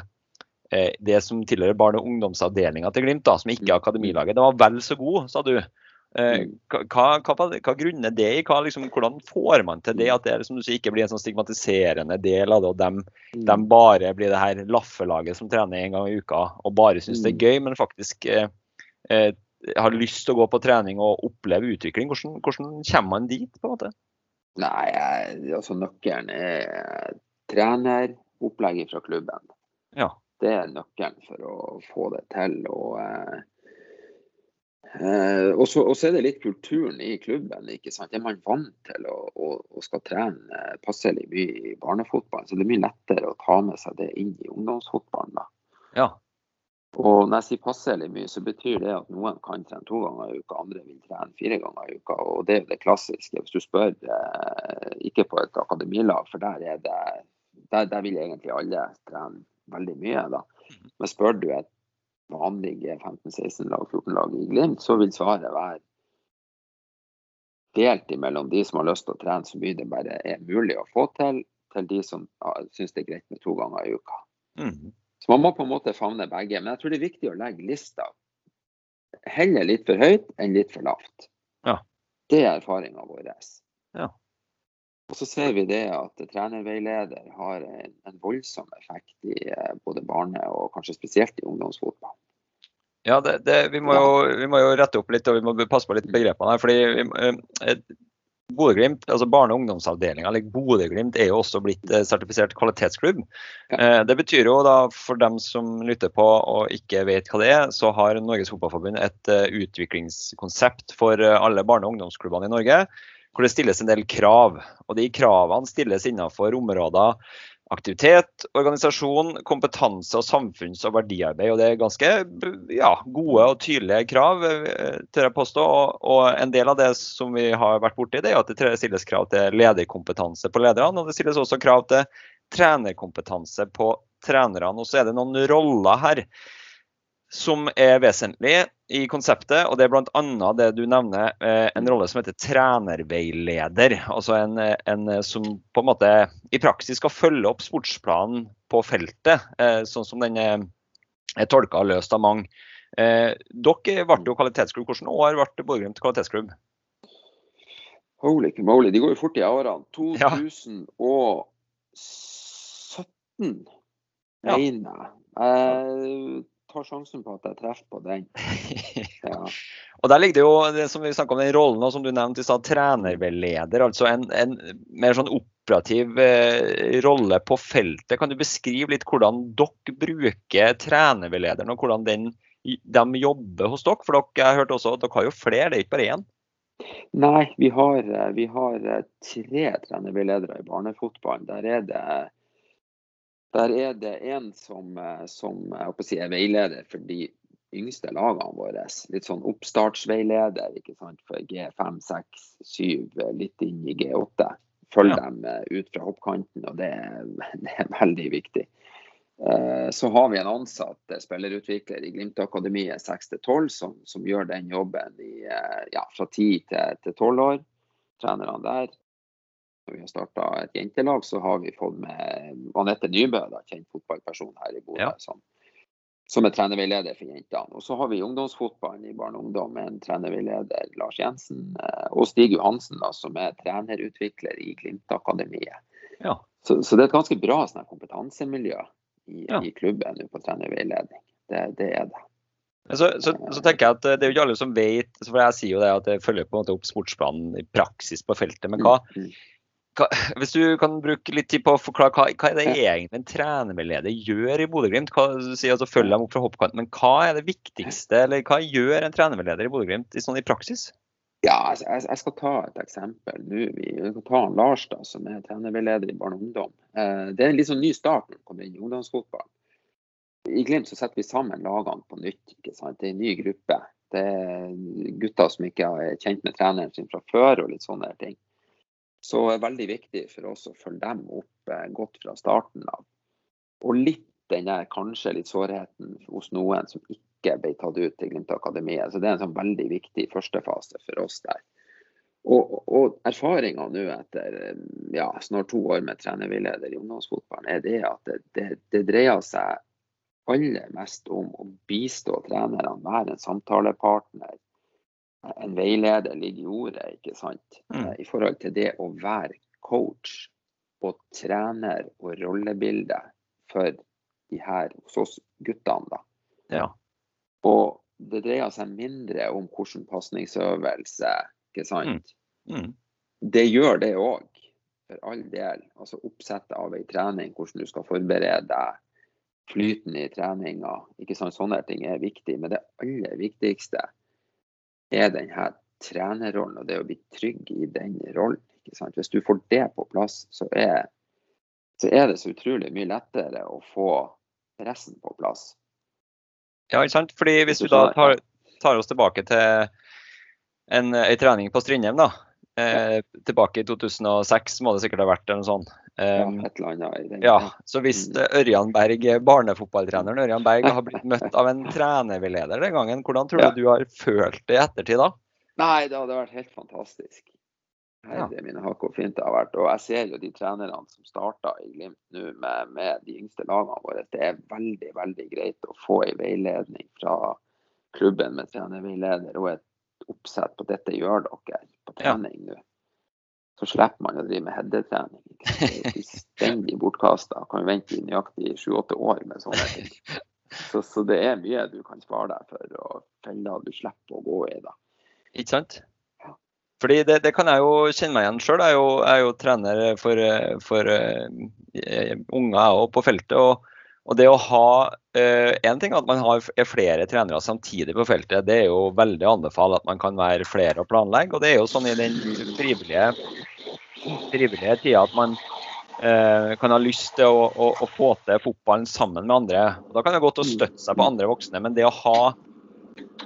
det som tilhører barne- og ungdomsavdelinga til Glimt, da, som ikke er akademilaget. Det var vel så god, sa du. Eh, hva, hva, hva, hva grunner det i? Hva, liksom, hvordan får man til det? At det som du sier, ikke blir en sånn stigmatiserende del av det, og dem, dem bare blir det her laffelaget som trener en gang i uka og bare syns det er gøy, men faktisk eh, eh, har lyst til å gå på trening og oppleve utvikling. Hvordan, hvordan kommer man dit, på en måte? Nei, altså nøkkelen er trener, opplegget fra klubben. Ja. Det er nøkkelen for å få det til. Og, eh, eh, og, så, og så er det litt kulturen i klubben. ikke sant? Er man vant til å, å, å skal trene eh, passelig mye i barnefotballen, så det er mye lettere å ta med seg det inn i ungdomsfotballen. da. Ja. Og når jeg sier passelig mye, så betyr det at noen kan trene to ganger i uka, andre vil trene fire ganger i uka. Og det er jo det klassiske. Hvis du spør, eh, ikke på et akademilag, for der er det der, der vil egentlig alle trene veldig mye. da. Men spør du et vanlig G15-16-lag, 14-lag i Glimt, så vil svaret være delt imellom de som har lyst til å trene så mye det bare er mulig å få til, til de som syns det er greit med to ganger i uka. Mm. Så man må på en måte favne begge. Men jeg tror det er viktig å legge lista heller litt for høyt enn litt for lavt. Ja. Det er erfaringa vår. Ja. Og så ser vi det at trenerveileder har en, en voldsom effekt i eh, både barne- og kanskje spesielt i ungdomsfotball. Ja, det, det, vi, må jo, vi må jo rette opp litt og vi må passe på litt begrepene her. fordi vi, eh, Bodø-Glimt, altså Barne- og ungdomsavdelinga eller Bodø-Glimt er jo også blitt eh, sertifisert kvalitetsklubb. Ja. Eh, Det betyr jo da, for dem som lytter på og ikke vet hva det er, så har Norges Fotballforbund et eh, utviklingskonsept for eh, alle barne- og ungdomsklubbene i Norge, hvor det stilles en del krav. Og de kravene stilles innenfor områder aktivitet, organisasjon, kompetanse og samfunns- og verdiarbeid. Og det er ganske ja, gode og tydelige krav, eh, tør jeg påstå. Og, en del av det som vi har vært borti, det er at det stilles krav til lederkompetanse på lederne. Og det stilles også krav til trenerkompetanse på trenerne. Og så er det noen roller her som er vesentlig i konseptet, og det er bl.a. det du nevner, eh, en rolle som heter trenerveileder. Altså en, en som på en måte i praksis skal følge opp sportsplanen på feltet, eh, sånn som den er, tolka og løst av mange. Eh, dere ble jo kvalitetsklubb. Hvilke år ble Borgrim til kvalitetsklubb? Holy moly, de går jo fort i årene. Ja. 2017, Ja. mener jeg. Tar sjansen på at jeg treffer på den. Ja. Og Der ligger det jo det som vi om den rollen og som du nevnte i stad, trenerveileder. Altså en, en mer sånn operativ eh, rolle på feltet. Kan du beskrive litt hvordan dere bruker trenerveilederen, og hvordan den, de jobber hos dere? For dere, jeg hørte også at dere har jo flere, det er ikke bare én? Nei, vi har, eh, vi har eh, tre trenerveiledere i barnefotballen. Der er det der er det en som, eh, som å si, er veileder for de yngste lagene våre. Litt sånn oppstartsveileder ikke sant? for G5, 6, 7, litt inn i G8. Følg Ja. dem eh, ut fra hoppkanten, og det er, det er veldig viktig. Eh, Så har vi en ansatt eh, spillerutvikler i Glimt-akademiet 6-12 som, som gjør den jobben i, eh, ja, fra 10 til, til 12 år. Trenerne der. Når vi har starta et jentelag, så har vi fått med Anette Nybø, da, kjent fotballperson her i Bodø, Ja. som, som er trenerveileder for jentene. Og så har vi ungdomsfotballen i barne og ungdom med en trenerveileder, Lars Jensen, eh, og Stig Johansen, da, som er trenerutvikler i Glimt-akademiet. Ja. Så, så det er et ganske bra sånn, kompetansemiljø i, Ja. i klubben på trenerveiledning. Det, det er det. Så, så, så tenker jeg at eh, Det er jo ikke alle som vet for Jeg sier jo det at jeg følger på en måte opp sportsplanen i praksis på feltet. Men hva, Mm, mm. hva, hvis du kan bruke litt tid på å forklare hva, hva er det egentlig en trenerveileder gjør i Bodø-Glimt? Sier altså Følg dem opp fra hoppkanten, men hva er det viktigste, eller hva gjør en trenerveileder i Bodø-Glimt i, sånn i praksis? Ja, jeg, jeg skal ta et eksempel nå. Vi kan ta han Lars, da, som er trenerveileder i barne og ungdom. Eh, det er en litt sånn ny start når han kommer inn i ungdomsfotball. I Glimt så setter vi sammen lagene på nytt. ikke sant? Det er en ny gruppe. Det er gutter som ikke er kjent med treneren sin fra før og litt sånne ting. Så det er veldig viktig for oss å følge dem opp eh, godt fra starten av. Og litt den der kanskje litt sårheten hos noen som ikke ble tatt ut til Glimt Akademiet. Så det er en sånn veldig viktig førstefase for oss der. Og, og erfaringa nå etter eh, ja, snart to år med trenerveileder i ungdomsfotballen, er det at det, det, det dreier seg aller mest om å bistå trenerne, være en samtalepartner. En veileder ligger i ordet, ikke sant. Mm. Eh, I forhold til det å være coach og trener og rollebilde for de her hos oss guttene, da. Ja. Og det dreier seg mindre om hvordan pasningsøvelse, ikke sant. Mm. Det gjør det òg, for all del. Altså oppsettet av ei trening, hvordan du skal forberede deg, flyten i treninga. ikke sant? Sånne ting er viktig. Men det aller viktigste er denne trenerrollen og det å bli trygg i den rollen. Hvis du får det på plass, så er, så er det så utrolig mye lettere å få resten på plass. Ja, ikke sant? Fordi hvis du da tar, tar oss tilbake til en, en trening på Strindheim, da. Eh, tilbake i 2006 må det sikkert ha vært eller noe sånt. Ja, Um, et eller annet i den. ja, så hvis eh, Ørjan Berg, barnefotballtreneren Ørjan Berg har blitt møtt av en trenerveileder den gangen, hvordan tror Ja. du du har følt det i ettertid da? Nei, det hadde vært helt fantastisk. Herre mine hakk hvor fint det har vært. Og jeg ser jo de trenerne som starta i Glimt nå med, med, de yngste lagene våre. Det er veldig, veldig greit å få en veiledning fra klubben med trenerveileder og et oppsett på dette gjør dere på trening nå. Så slipper man å drive med headetrening. Det fullstendig bortkasta. Kan vente i nøyaktig sju-åtte år med sånne ting. Så, så, det er mye du kan spare deg for, og feller du slipper å gå i. da. Ikke sant? Fordi det, det, kan jeg jo kjenne meg igjen sjøl. Jeg, jeg, er jo trener for, for uh, unger på feltet. Og, og det å ha uh, En ting at man har, er flere trenere samtidig på feltet, det er jo veldig å anbefale at man kan være flere og planlegge. Og det er jo sånn i den frivillige, frivillige tida at man uh, kan ha lyst til å, å, å, få til fotballen sammen med andre. Og da kan det godt å støtte seg på andre voksne, men det å ha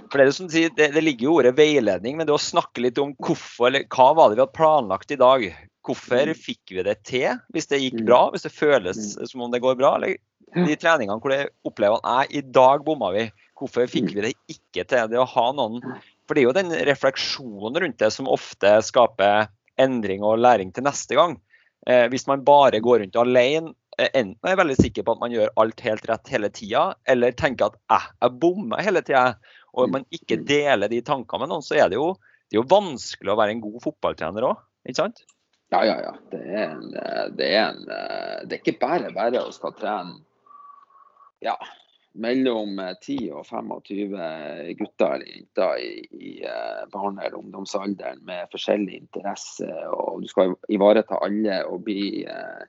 for det, som sier, det, det, ligger jo ordet veiledning, men det å snakke litt om hvorfor, eller hva var det vi hadde planlagt i dag? Hvorfor mm. fikk vi det til, hvis det gikk mm. bra, hvis det føles mm. som om det går bra? Eller de treningene hvor det opplever at i dag bomma vi. Hvorfor fikk vi det ikke til? Det å ha noen For det er jo den refleksjonen rundt det som ofte skaper endring og læring til neste gang. Eh, hvis man bare går rundt alene, eh, enten er veldig sikker på at man gjør alt helt rett hele tida, eller tenker at eh, jeg bommer hele tida, og man ikke deler de tankene med noen, så er det jo, det er jo vanskelig å være en god fotballtrener òg, ikke sant? Ja, ja, ja. Det er, en, det er, en, det er ikke bare bare å skal trene ja, mellom 10 og 25 gutter eller jenter i, i eh, barne- eller ungdomsalderen med forskjellig interesse. Og du skal ivareta alle og bli eh,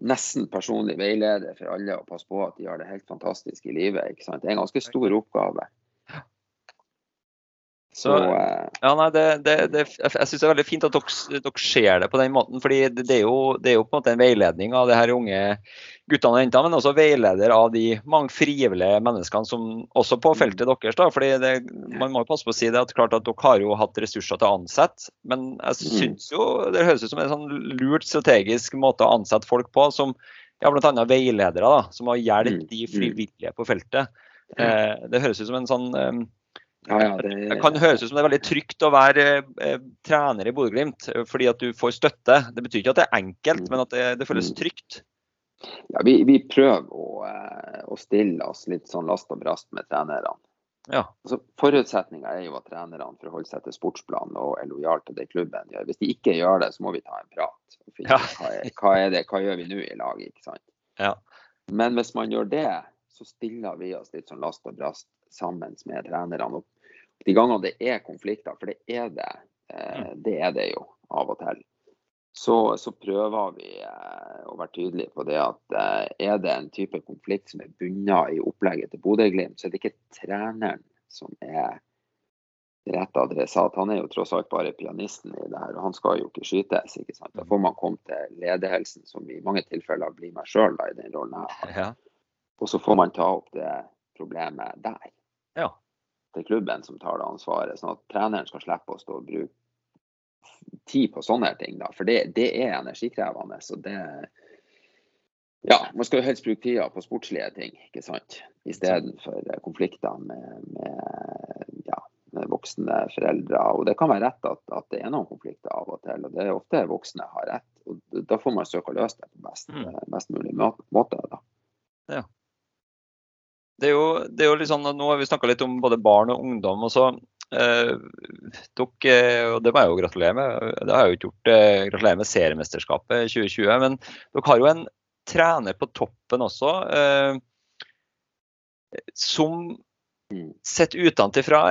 nesten personlig veileder for alle og passe på at de har det helt fantastisk i livet. Det er en ganske stor oppgave. Så, eh, ja, nei, det, det, det, jeg syns det er veldig fint at dere, dere ser det på den måten. fordi det, er jo, det, er jo, på en måte en veiledning av de her unge guttene og jentene, men også veileder av de mange frivillige menneskene som også på feltet deres. da, fordi Man må jo passe på å si det at klart at dere har jo hatt ressurser til å ansette, men jeg mm. syns jo det høres ut som en sånn lurt strategisk måte å ansette folk på, som ja, bl.a. veiledere da, som har hjulpet mm. de frivillige på feltet. Eh, det høres ut som en sånn eh, ja, ja, det... det... kan høres ut som det er veldig trygt å være eh, trener i Bodø-Glimt, eh, fordi at du får støtte. Det betyr ikke at det er enkelt, men at det, det føles mm. trygt. Ja, vi, vi prøver å, eh, å, stille oss litt sånn last og brast med trenerne. Ja. Altså, Forutsetninga er jo at trenerne forholder seg til sportsplanen og er lojale til det klubben gjør. Hvis de ikke gjør det, så må vi ta en prat. ja. hva, er, hva, er det, hva gjør vi nå i lag? ikke sant? Ja. Men hvis man gjør det, så stiller vi oss litt sånn last og brast sammen med trenerne. Og de gangene det er konflikter, for det er det, eh, mm. det er det jo av og til, så, så prøver vi eh, å være tydelige på det at eh, er det en type konflikt som er bundet i opplegget til Bodø-Glimt, så er det ikke treneren som er rett adressat. Han er jo tross alt bare pianisten i det her, og han skal jo ikke skytes. ikke sant? Da får man komme til ledehelsen, som i mange tilfeller blir meg sjøl i den rollen jeg har. Ja. Og så får man ta opp det problemet der. Ja. Til klubben som tar det ansvaret. Sånn at treneren skal slippe å stå og bruke tid på sånne ting. Da. For det, det er energikrevende. Så det Ja, man skal jo helst bruke tida på sportslige ting, ikke sant. Istedenfor konflikter med, med, ja, med, voksne foreldre. Og det kan være rett at, at, det er noen konflikter av og til. Og det er ofte voksne har rett. Og da får man søke å løse det på best, mm. best mulig måte. Da. Ja det er jo, det er jo litt sånn at Nå har vi snakka litt om både barn og ungdom. og så eh, dere, og Det må jeg jo gratulere med. Det har jeg jo ikke gjort. Eh, gratulerer med seriemesterskapet 2020. Men dere har jo en trener på toppen også, eh, som mm. sett utenfra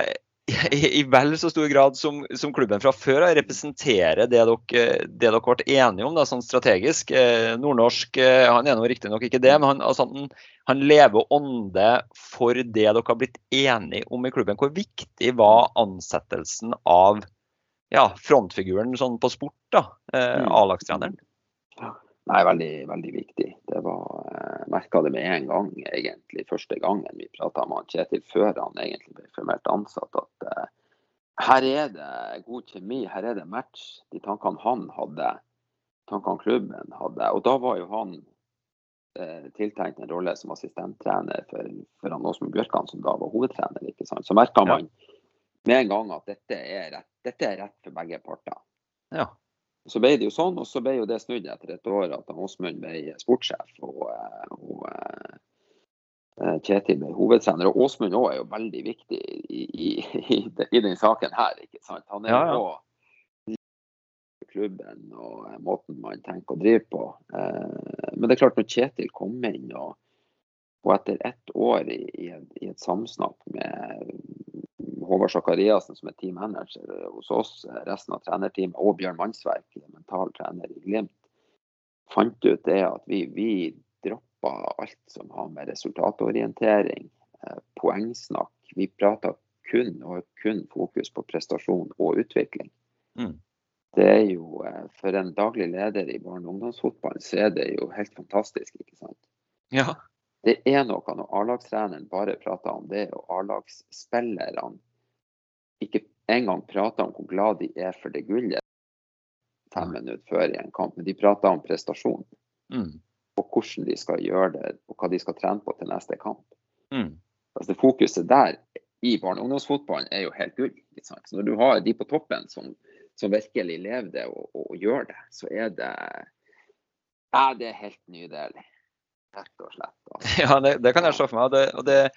i, vel så stor grad som, som klubben fra før representerer det dere, det dere ble enige om da, sånn strategisk. Eh, nordnorsk eh, han er nå riktignok ikke det, men han, altså, han, han lever ånde for det dere har blitt enige om i klubben. Hvor viktig var ansettelsen av ja, frontfiguren sånn på sport, da, eh, mm. A-lagstreneren? Nei, veldig, veldig viktig. Det var, jeg merka det med en gang, egentlig, første gangen vi prata med Kjetil før han egentlig ble formelt ansatt, at uh, her er det god kjemi, her er det match. De tankene han hadde, tankene klubben hadde. Og da var jo han uh, tiltenkt en rolle som assistenttrener for, for han Åsmund Bjørkan, som da var hovedtrener. ikke sant? Så merka man med en gang at dette er rett, dette er rett for begge parter. Ja. Så ble det jo sånn, og så ble jo det snudd etter et år at Åsmund ble sportssjef. og, og Kjetil ble hovedtrener. Og Åsmund òg er jo veldig viktig i, i, i, i den saken her. ikke sant? Han er Ja, ja. jo klubben og eh, måten man tenker å drive på. Eh, Men det er klart, når Kjetil kom inn, og, og etter ett år i, i, et, i et samsnakk med Håvard Sakariassen, som er teammanager hos oss, eh, resten av trenerteamet, og Bjørn Mannsverk, mental trener i Glimt, fant ut det at vi, vi droppa alt som har med resultatorientering, eh, poengsnakk. Vi prata kun og kun fokus på prestasjon og utvikling. Mm. Det er jo, eh, For en daglig leder i barne- og ungdomsfotballen, så er det jo helt fantastisk. ikke sant? Ja. Det er noe når A-lagstreneren bare prater om det, og A-lagsspillerne ikke engang prater om hvor glad de er for det gullet fem minutter før i en kamp, men de prater om prestasjon Mm. og hvordan de skal gjøre det, og hva de skal trene på til neste kamp. Mm. Altså det Fokuset der i barne- og ungdomsfotballen er jo helt gull. når du har de på toppen som, som virkelig lever det og, og, og gjør det, så er det ja, det er helt nydelig. Rett og slett. Altså. Ja, det, det kan jeg se for meg. og Det, og det,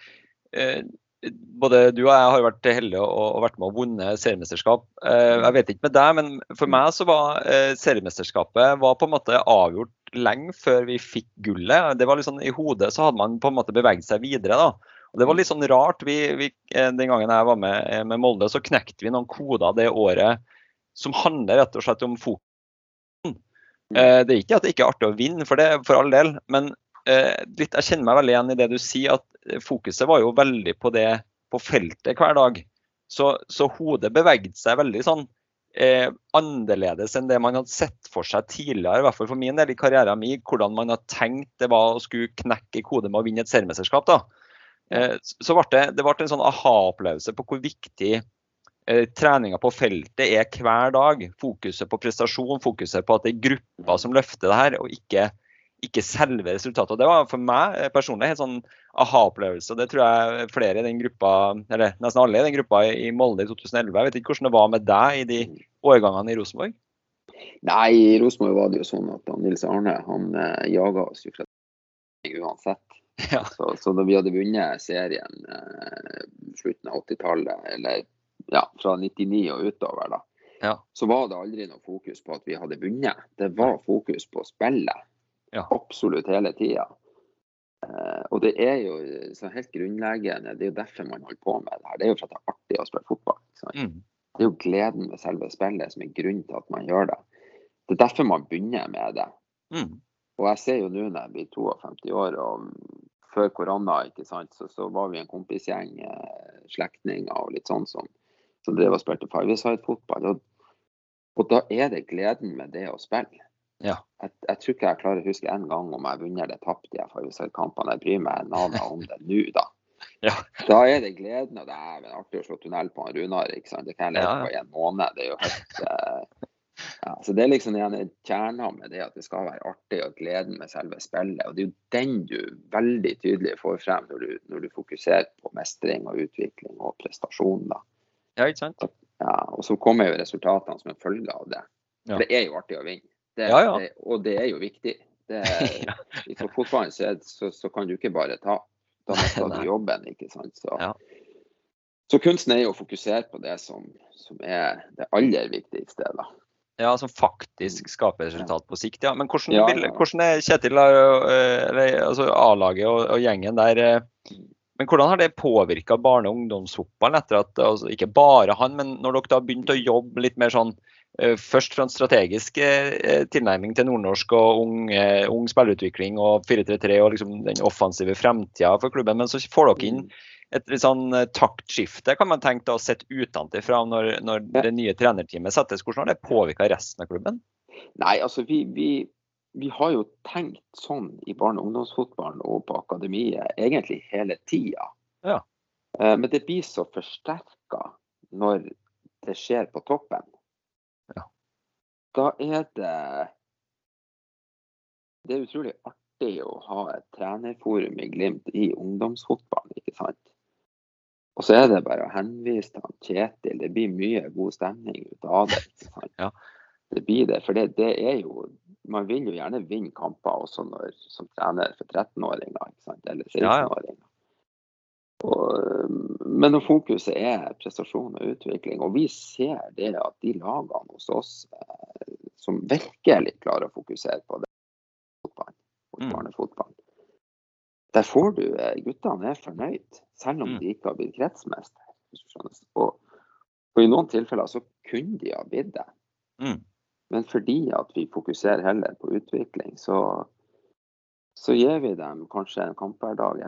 eh, både du og jeg har vært heldige og, vært med og vunnet seriemesterskap. Eh, jeg vet ikke med deg, men for meg så var eh, seriemesterskapet var på en måte avgjort lenge før vi fikk gullet. Det var litt sånn, I hodet så hadde man på en måte beveget seg videre. da. Og Det var litt sånn rart. Vi, vi, eh, den gangen jeg var med, med Molde, så knekte vi noen koder det året som handler rett og slett om fokus. Det er ikke at det ikke er artig å vinne, for det for all del. Men litt, jeg kjenner meg veldig igjen i det du sier, at fokuset var jo veldig på det på feltet hver dag. Så, så hodet bevegde seg veldig sånn eh, annerledes enn det man hadde sett for seg tidligere, i hvert fall for min del i karrieren min, hvordan man hadde tenkt det var å skulle knekke kode med å vinne et seriemesterskap. Eh, så ble det, det ble en sånn aha-opplevelse på hvor viktig eh, treninga på feltet er hver dag. Fokuset på prestasjon, fokuset på at det er grupper som løfter det her, og ikke, ikke selve resultatet. Og Det var for meg eh, personlig en helt sånn aha-opplevelse. og Det tror jeg flere i den gruppa, eller nesten alle i den gruppa i Molde i 2011. Jeg vet ikke hvordan det var med deg i de årgangene i Rosenborg? Nei, i Rosenborg var det jo sånn at Nils Arne han eh, jaga oss jo fra uansett. Ja. Så, så da vi hadde vunnet serien eh, slutten av 80-tallet, eller ja, fra 99 og utover, da, Ja. så var det aldri noe fokus på at vi hadde vunnet. Det var fokus på spillet. Ja. Absolutt hele tida. Eh, og det er jo så helt grunnleggende, det er jo derfor man holder på med det her. Det er jo for at det er artig å spille fotball. Mm. Det er jo gleden med selve spillet som er grunnen til at man gjør det. Det er derfor man begynner med det. Mm. Og jeg ser jo nå når jeg blir 52 år, og før korona, ikke sant, så, så var vi en kompisgjeng, eh, slektninger og litt sånn som, som drev og spilte five-side-fotball. Og, og da er det gleden med det å spille. Ja. Jeg, jeg tror ikke jeg klarer å huske en gang om jeg vunnet eller tapt de her five-side-kampene. Jeg bryr meg nada om det nå, da. Ja. Da er det gleden, og det er artig å slå tunnel på en Runar. ikke sant? Det kan jeg leve Ja, på i en måned. Det er jo helt uh, ja, så Det er liksom en kjerna med det at det skal være artig og gleden med selve spillet. og Det er jo den du veldig tydelig får frem når du, når du fokuserer på mestring og utvikling og prestasjon. da. ja, ikke sant? Ja, og så kommer jo resultatene som en følge av det. Ja. For det er jo artig å vinne. Det, Ja, ja. Det, og det er jo viktig. Det, Ja. I fotballen så, så, så kan du ikke bare ta. Da skal du jobben. ikke sant? Så, så kunsten er jo å fokusere på det som, som er det aller viktigste. da. Ja, som faktisk skaper resultat på sikt. Ja. Men hvordan, Ja, ja. hvordan er Kjetil, eh, altså A-laget og, og gjengen der eh, men hvordan har det påvirka barne- og ungdomsfotballen etter at altså, Ikke bare han, men når dere da har begynt å jobbe litt mer sånn Først fra en strategisk eh, tilnærming til nordnorsk og ung, eh, ung spillerutvikling og 4-3-3 og liksom den offensive fremtida for klubben, men så får dere inn et litt sånn eh, taktskifte, kan man tenke da, sett utenfra når, når det nye trenerteamet settes. Hvordan har det påvirka resten av klubben? Nei, altså vi, vi, vi har jo tenkt sånn i barne- og ungdomsfotballen og på akademiet egentlig hele tida. Ja. Eh, Men det blir så forsterka når det skjer på toppen. Ja. Da er det Det er utrolig artig å ha et trenerforum i Glimt i ungdomsfotballen, ikke sant. Og så er det bare å henvise til Kjetil. Det blir mye god stemning ut av det. ikke sant? det blir det. For det, det er jo Man vil jo gjerne vinne kamper også når, som trener for 13-åringer ikke sant? eller Ja, ja. 16-åringer. Og, Men når fokuset er prestasjon og utvikling, og vi ser det at de lagene hos oss eh, som virkelig klarer å fokusere på det, fotball, Mm. barnefotball, der får du eh, Guttene er fornøyd, selv om Mm. de ikke har blitt kretsmester. Og, og i noen tilfeller så kunne de ha blitt det. Mm. Men fordi at vi fokuserer heller på utvikling, så, så gir vi dem kanskje en kamp hver dag,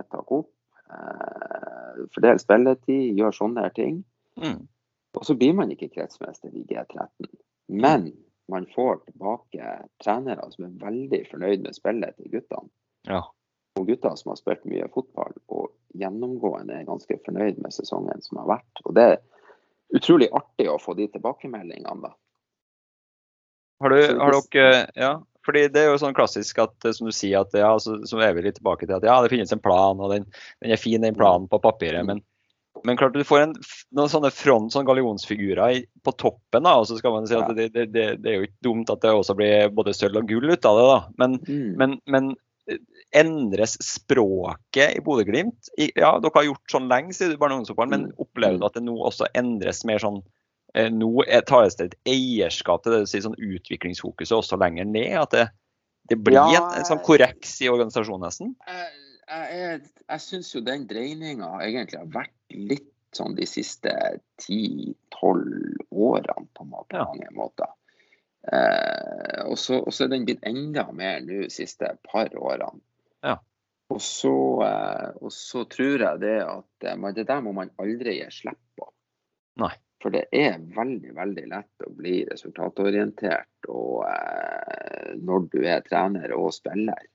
Eh, fordel spilletid, gjør sånne her ting. Mm. Og så blir man ikke kretsmester i G13. Men man får tilbake trenere som er veldig fornøyd med spillet til guttene. Ja. Og gutter som har spilt mye fotball og gjennomgående er ganske fornøyd med sesongen som har vært. Og det er utrolig artig å få de tilbakemeldingene, da. Har, du, har dere Ja, fordi det er jo sånn klassisk at eh, som du sier at ja, så, som er vi litt tilbake til at ja, det finnes en plan, og den, den er fin, den planen på papiret. Men, men klart du får en, noen sånne front, sånne gallionsfigurer på toppen, da, og så skal man si at det, det, det, det er jo ikke dumt at det også blir både sølv og gull ut av det, da. Men, Mm. men, men eh, endres språket i Bodø-Glimt? Ja, dere har gjort sånn lenge siden barne- og ungdomsfotballen, men Mm. opplever du at det nå også endres mer sånn Nå er- tas det et eierskap til det du sier, sånn utviklingsfokuset også lenger ned? At det, det blir Ja, en, en sånn korreks i organisasjonen nesten? Jeg, jeg, jeg, syns jo den dreininga egentlig har vært litt sånn de siste 10-12 årene på mange Ja. måter. Eh, og så er den blitt enda mer nå de siste par årene. Ja. Og så, eh, og så tror jeg det at eh, man, det der må man aldri gi slipp på. Nei. For det er veldig, veldig lett å bli resultatorientert og, eh, når du er trener og spiller.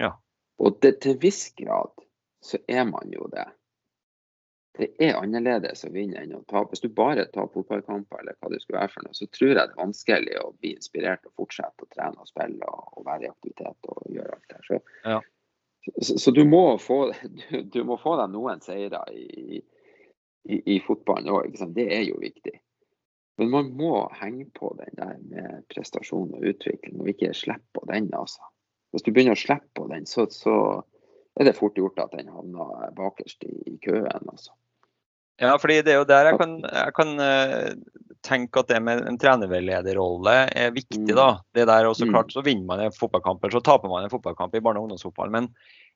Ja. Og det, til viss grad så er man jo det. Det er annerledes å vinne enn å tape. Hvis du bare tar fotballkamper eller hva det skulle være for noe, så tror jeg det er vanskelig å bli inspirert og fortsette å trene og spille og, og være i aktivitet og gjøre alt det her. Så, Ja. så, så du, må få, du, du må få deg noen seire i, i, i fotballen òg. Det er jo viktig. Men man må henge på den der med prestasjon og utvikling, og ikke slippe på den. altså. Hvis du begynner å slippe på den, så, så er det fort gjort at den havner bakerst i, i køen. altså. Ja, fordi det er jo der jeg kan, jeg kan eh, tenke at det med en trenerveilederrolle er viktig. Mm. da. Det der også Mm. klart Så vinner man en fotballkamp, eller så taper man en fotballkamp i barne- og ungdomsfotball. Men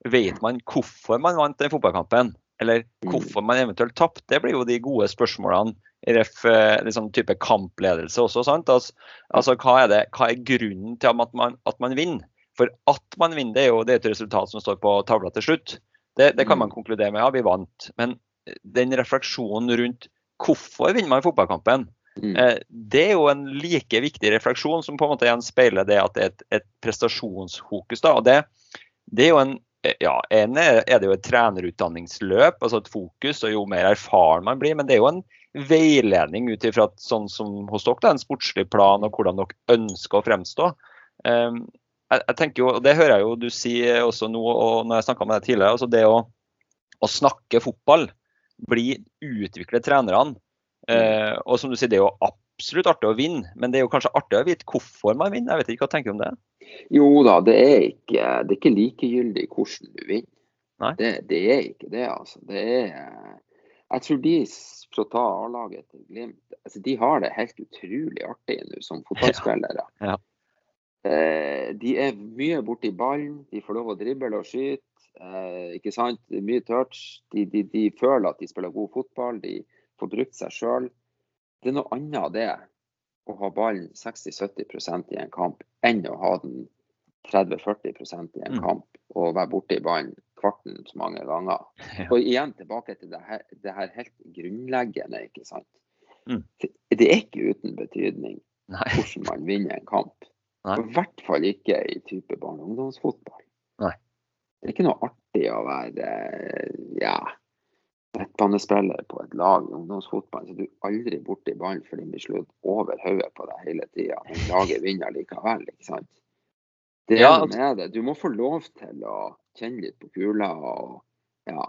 vet man hvorfor man vant den fotballkampen, eller Mm. hvorfor man eventuelt tapte, det blir jo de gode spørsmålene. Ref, eh, liksom type kampledelse også. sant? Altså, altså hva, er det, hva er grunnen til at man, at man vinner? For at man vinner, det er jo det er et resultat som står på tavla til slutt. Det, det kan man konkludere med. Ja, vi vant. Men den refleksjonen rundt hvorfor vinner man fotballkampen, Mm. eh, det er jo en like viktig refleksjon som på en måte igjen speiler det at det er et, et prestasjonsfokus. da, og det, det er jo en eh, ja, en er er det jo et trenerutdanningsløp, altså et fokus, og jo mer erfaren man blir. Men det er jo en veiledning ut ifra sånn som hos dere, da, en sportslig plan og hvordan dere ønsker å fremstå. Um, jeg, jeg tenker jo, og Det hører jeg jo du sier også nå, og når jeg snakka med deg tidligere. altså Det å, å snakke fotball, bli utvikle trenerne. Uh, og som du sier, det jo absolutt artig å vinne, men det er jo kanskje artig å vite hvorfor man vinner. Jeg vet ikke hva du tenker om det? Jo da, det er ikke, det er ikke likegyldig hvordan du vinner. Det, det er ikke det, altså. Det er, jeg tror de for å ta A-laget til Glimt, altså de har det helt utrolig artig nå som fotballspillere. Ja. Eh, de er mye borti ballen, de får lov å drible og skyte. Eh, ikke sant? Mye touch. De, de, de føler at de spiller god fotball, de får brukt seg sjøl. Det er noe annet det å ha ballen 60-70% i en kamp enn å ha den 30-40% i en Mm. kamp og være borti ballen kvarten så mange ganger. Ja. Og igjen tilbake til det her, det her helt grunnleggende, ikke sant. Mm. Det, er ikke uten betydning Nei. hvordan man vinner en kamp. Nei. Og I hvert fall ikke i type barne- og ungdomsfotball. Nei. Det er ikke noe artig å være ja, midtbanespiller på et lag i ungdomsfotball, så du er aldri borti ballen fordi den blir slått over hodet på deg hele tida. Men laget vinner likevel, ikke sant. Det er Ja, altså- med det. Du må få lov til å kjenne litt på kula og ja.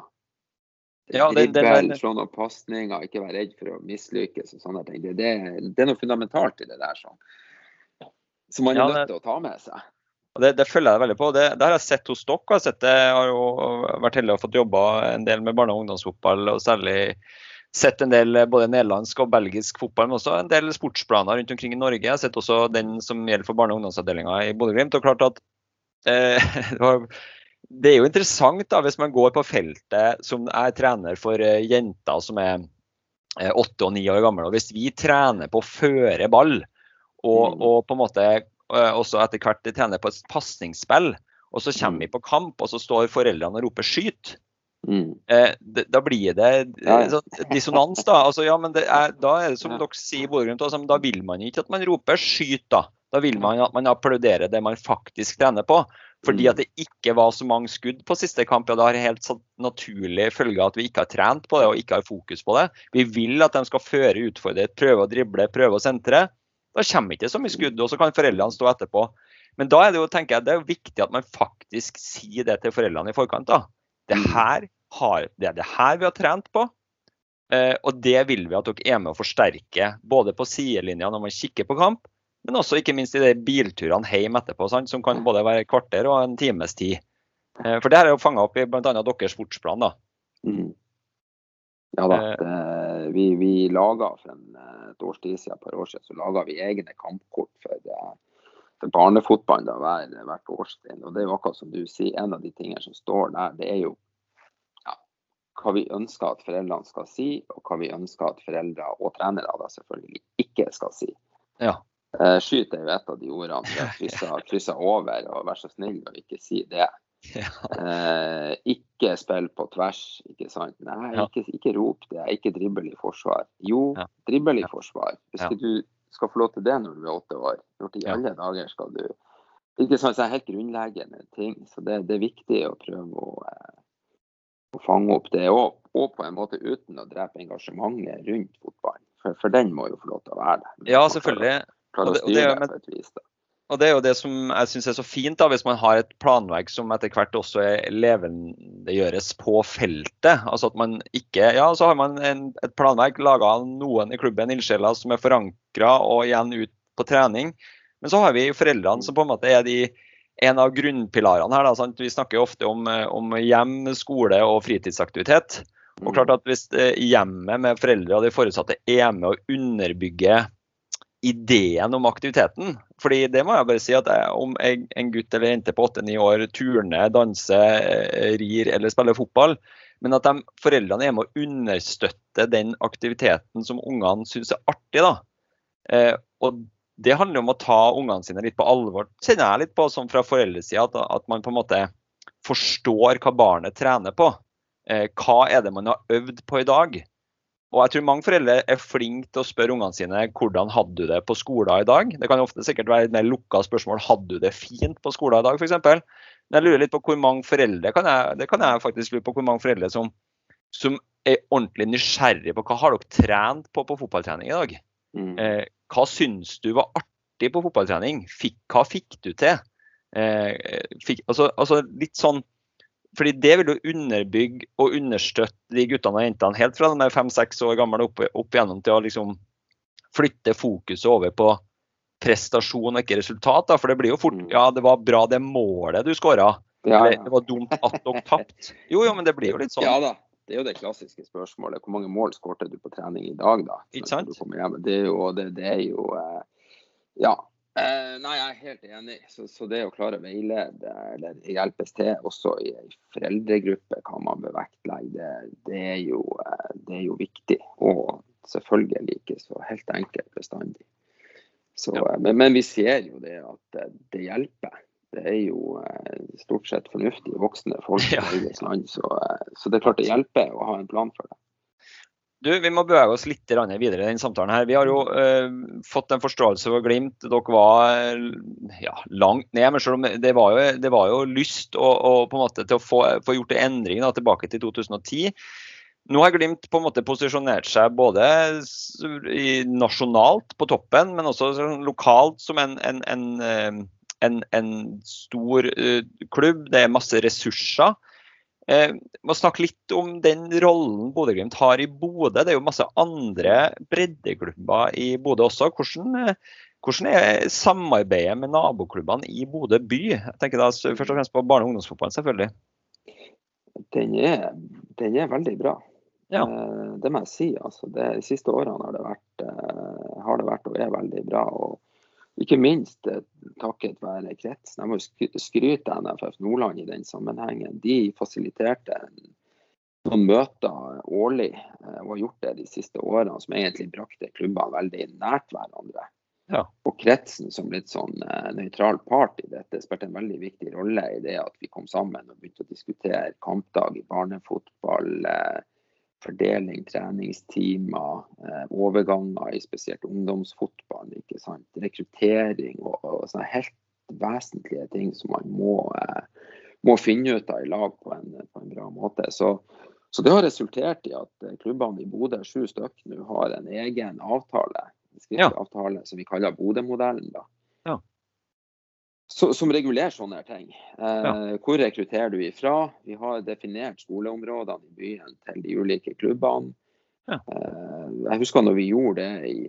Ja, det- det- Dribbel, slå noen pasninger, ikke være redd for å mislykkes og sånne ting. Det, det, det er noe fundamentalt i det der. Sånn. som man er Ja, nødt til å ta med seg. Det, det følger jeg veldig på. Det, det har jeg sett hos dere. Jeg har, sett det, jeg har jo vært heldig og fått jobba en del med barne- og ungdomsfotball. og særlig sett en del eh, både nederlandsk og belgisk fotball, men også en del sportsplaner rundt omkring i Norge. Jeg har sett også den som gjelder for barne- og ungdomsavdelinga i Bodø-Glimt. og klart at eh, det er jo interessant da, hvis man går på feltet som er trener for eh, jenter som er eh, åtte og ni år gamle. og Hvis vi trener på å føre ball, og, Mm. og på en måte også etter hvert trener på et pasningsspill, og så kommer Mm. vi på kamp, og så står foreldrene og roper 'skyt', Mm. eh, da blir det eh, sånn dissonans. Da altså, ja, men det er, da er det som dere sier i Bodø-Glimt, altså, da vil man ikke at man roper 'skyt'. Da Da vil man at man applauderer det man faktisk trener på. Fordi Mm. at det ikke var så mange skudd på siste kamp, og det har helt sånn naturlig følge at vi ikke har trent på det og ikke har fokus på det. Vi vil at de skal føre, utfordre, prøve å drible, prøve å sentre. Da kommer ikke så mye skudd, og så kan foreldrene stå etterpå. Men da er det jo, tenker jeg, det er viktig at man faktisk sier det til foreldrene i forkant. da. Det Mm. her har, det er det her vi har trent på, eh, og det vil vi at dere er med å forsterke. Både på sidelinja når man kikker på kamp, men også ikke minst i de bilturene hjem etterpå, sant? som kan både være et kvarter og en times tid. Eh, For det her er jo fanga opp i bl.a. deres sportsplan. da. Mm. Ja da. Eh. Det, vi vi laga for en, eh, et års tid siden, par år siden, så laga vi egne kampkort for, eh, for barnefotballen da, hver, hvert årstrinn. Og det er jo akkurat som du sier, en av de tingene som står der, det er jo ja, hva vi ønsker at foreldrene skal si, og hva vi ønsker at foreldre og trenere da selvfølgelig ikke skal si. Ja. Eh, Skyt er jo et av de ordene. krysser over, og vær så snill og ikke si det. Ja. Eh, ikke spill på tvers, ikke sant. Nei, Ja. ikke, ikke rop det. Ikke dribbel i forsvar. Jo, Ja. dribbel i forsvar. Hvis Ja. du skal få lov til det når du er åtte år, når i alle dager skal du Ikke sant, så er det helt grunnleggende ting. Så det, det er viktig å prøve å, eh, å fange opp det òg. Og på en måte uten å drepe engasjementet rundt fotballen. For, for den må jo få lov til å være der. ja, selvfølgelig. Klare å styre det men- på et vis. da. Og det er jo det som jeg syns er så fint, da, hvis man har et planverk som etter hvert også er levendegjøres på feltet. Altså at man ikke Ja, så har man en, et planverk laga av noen i klubben, ildsjeler, som er forankra og igjen ut på trening. Men så har vi foreldrene som på en måte er de en av grunnpilarene her. Da, sant? Vi snakker jo ofte om, om hjem, skole og fritidsaktivitet. Og klart at Hvis eh, hjemmet med foreldre og de foresatte er med å underbygge ideen om aktiviteten. Fordi det må jeg bare si at jeg, om jeg, en gutt eller jente på 8-9 år turner, danser, eh, rir eller spiller fotball, men at de, foreldrene er med å understøtte den aktiviteten som ungene syns er artig. da. Eh, og det handler om å ta ungene sine litt på alvor. Kjenner jeg litt på sånn fra foreldresida, at, at man på en måte forstår hva barnet trener på. Eh, hva er det man har øvd på i dag? Og jeg tror mange foreldre er flinke til å spørre ungene sine hvordan hadde du det på skolen i dag. Det kan jo ofte sikkert være et mer lukka spørsmål. Hadde du det fint på skolen i dag, f.eks.? Men jeg lurer litt på hvor mange foreldre kan jeg, det kan jeg faktisk lure på hvor mange foreldre som, som er ordentlig nysgjerrig på hva har dere trent på på fotballtrening i dag? Mm. Eh, hva syns du var artig på fotballtrening? Fikk, hva fikk du til? Eh, fikk, altså, altså litt sånn fordi Det vil jo underbygge og understøtte de guttene og jentene helt fra de er fem-seks år gamle opp, opp igjennom til å liksom flytte fokuset over på prestasjon og ikke resultat. Da. For det blir jo fort Mm. Ja, det var bra det målet du skåra. Ja, ja. det var dumt at dere tapte. Jo, jo, men det blir jo litt sånn. Ja da. Det er jo det klassiske spørsmålet. Hvor mange mål skårte du på trening i dag, da? Ikke sant? Det er jo, det, det er jo eh, Ja. Eh, nei, jeg er helt enig. Så, så det å klare å veilede eller hjelpes til også i en foreldregruppe kan man bør vektlegge, det, det, er jo, eh, det er jo viktig. Og selvfølgelig ikke så helt enkelt bestandig. Så, Ja. eh, men, men vi ser jo det at eh, det hjelper. Det er jo stort sett fornuftige voksne folk i Ja. Norges land, så, så det er klart det hjelper å ha en plan for det. Du, Vi må bevege oss litt videre i den samtalen. her. Vi har jo eh, fått en forståelse for Glimt. Dere var eh, ja, langt ned, men selv om det var jo, det var jo lyst å, å, måte, til å få, få gjort en tilbake til 2010. Nå har Glimt på en måte posisjonert seg både nasjonalt på toppen, men også sånn lokalt som en, en, en, eh, en stor eh, klubb. Det er masse ressurser. Eh, må snakke litt om den rollen Bodø-Glimt har i Bodø. Det er jo masse andre breddeklubber i Bodø også. Hvordan, eh, Hvordan er samarbeidet med naboklubbene i Bodø by? Jeg tenker da først og fremst på barne- og ungdomsfotballen, selvfølgelig. Den er, den er veldig bra. Ja. Eh, Det må jeg si. Altså. Det, de siste årene har det, vært, eh, har det vært og er veldig bra. og ikke minst eh, takket være kretsen. Jeg må sk- skryte NFF Nordland i den sammenhengen. De fasiliterte noen møter årlig eh, og har gjort det de siste årene, som egentlig brakte klubbene veldig nært hverandre. Ja. Og kretsen som litt sånn eh, nøytral part i dette spilte en veldig viktig rolle i det at vi kom sammen og begynte å diskutere kampdag i barnefotball, fordeling, treningstimer, eh, overganger i spesielt ungdomsfotball, rekruttering og, og sånne helt vesentlige ting som man må, eh, må finne ut av i lag på en, på en bra måte. Så, så det har resultert i at eh, klubbene i Bodø, sju stykk, nå har en egen avtale, en skriftlig Ja. avtale som vi kaller Bodø-modellen. da. Så, som regulerer sånne ting. Eh, Ja. Hvor rekrutterer du ifra? Vi har definert skoleområdene i byen til de ulike klubbene. Ja. Eh, jeg husker når vi gjorde det i,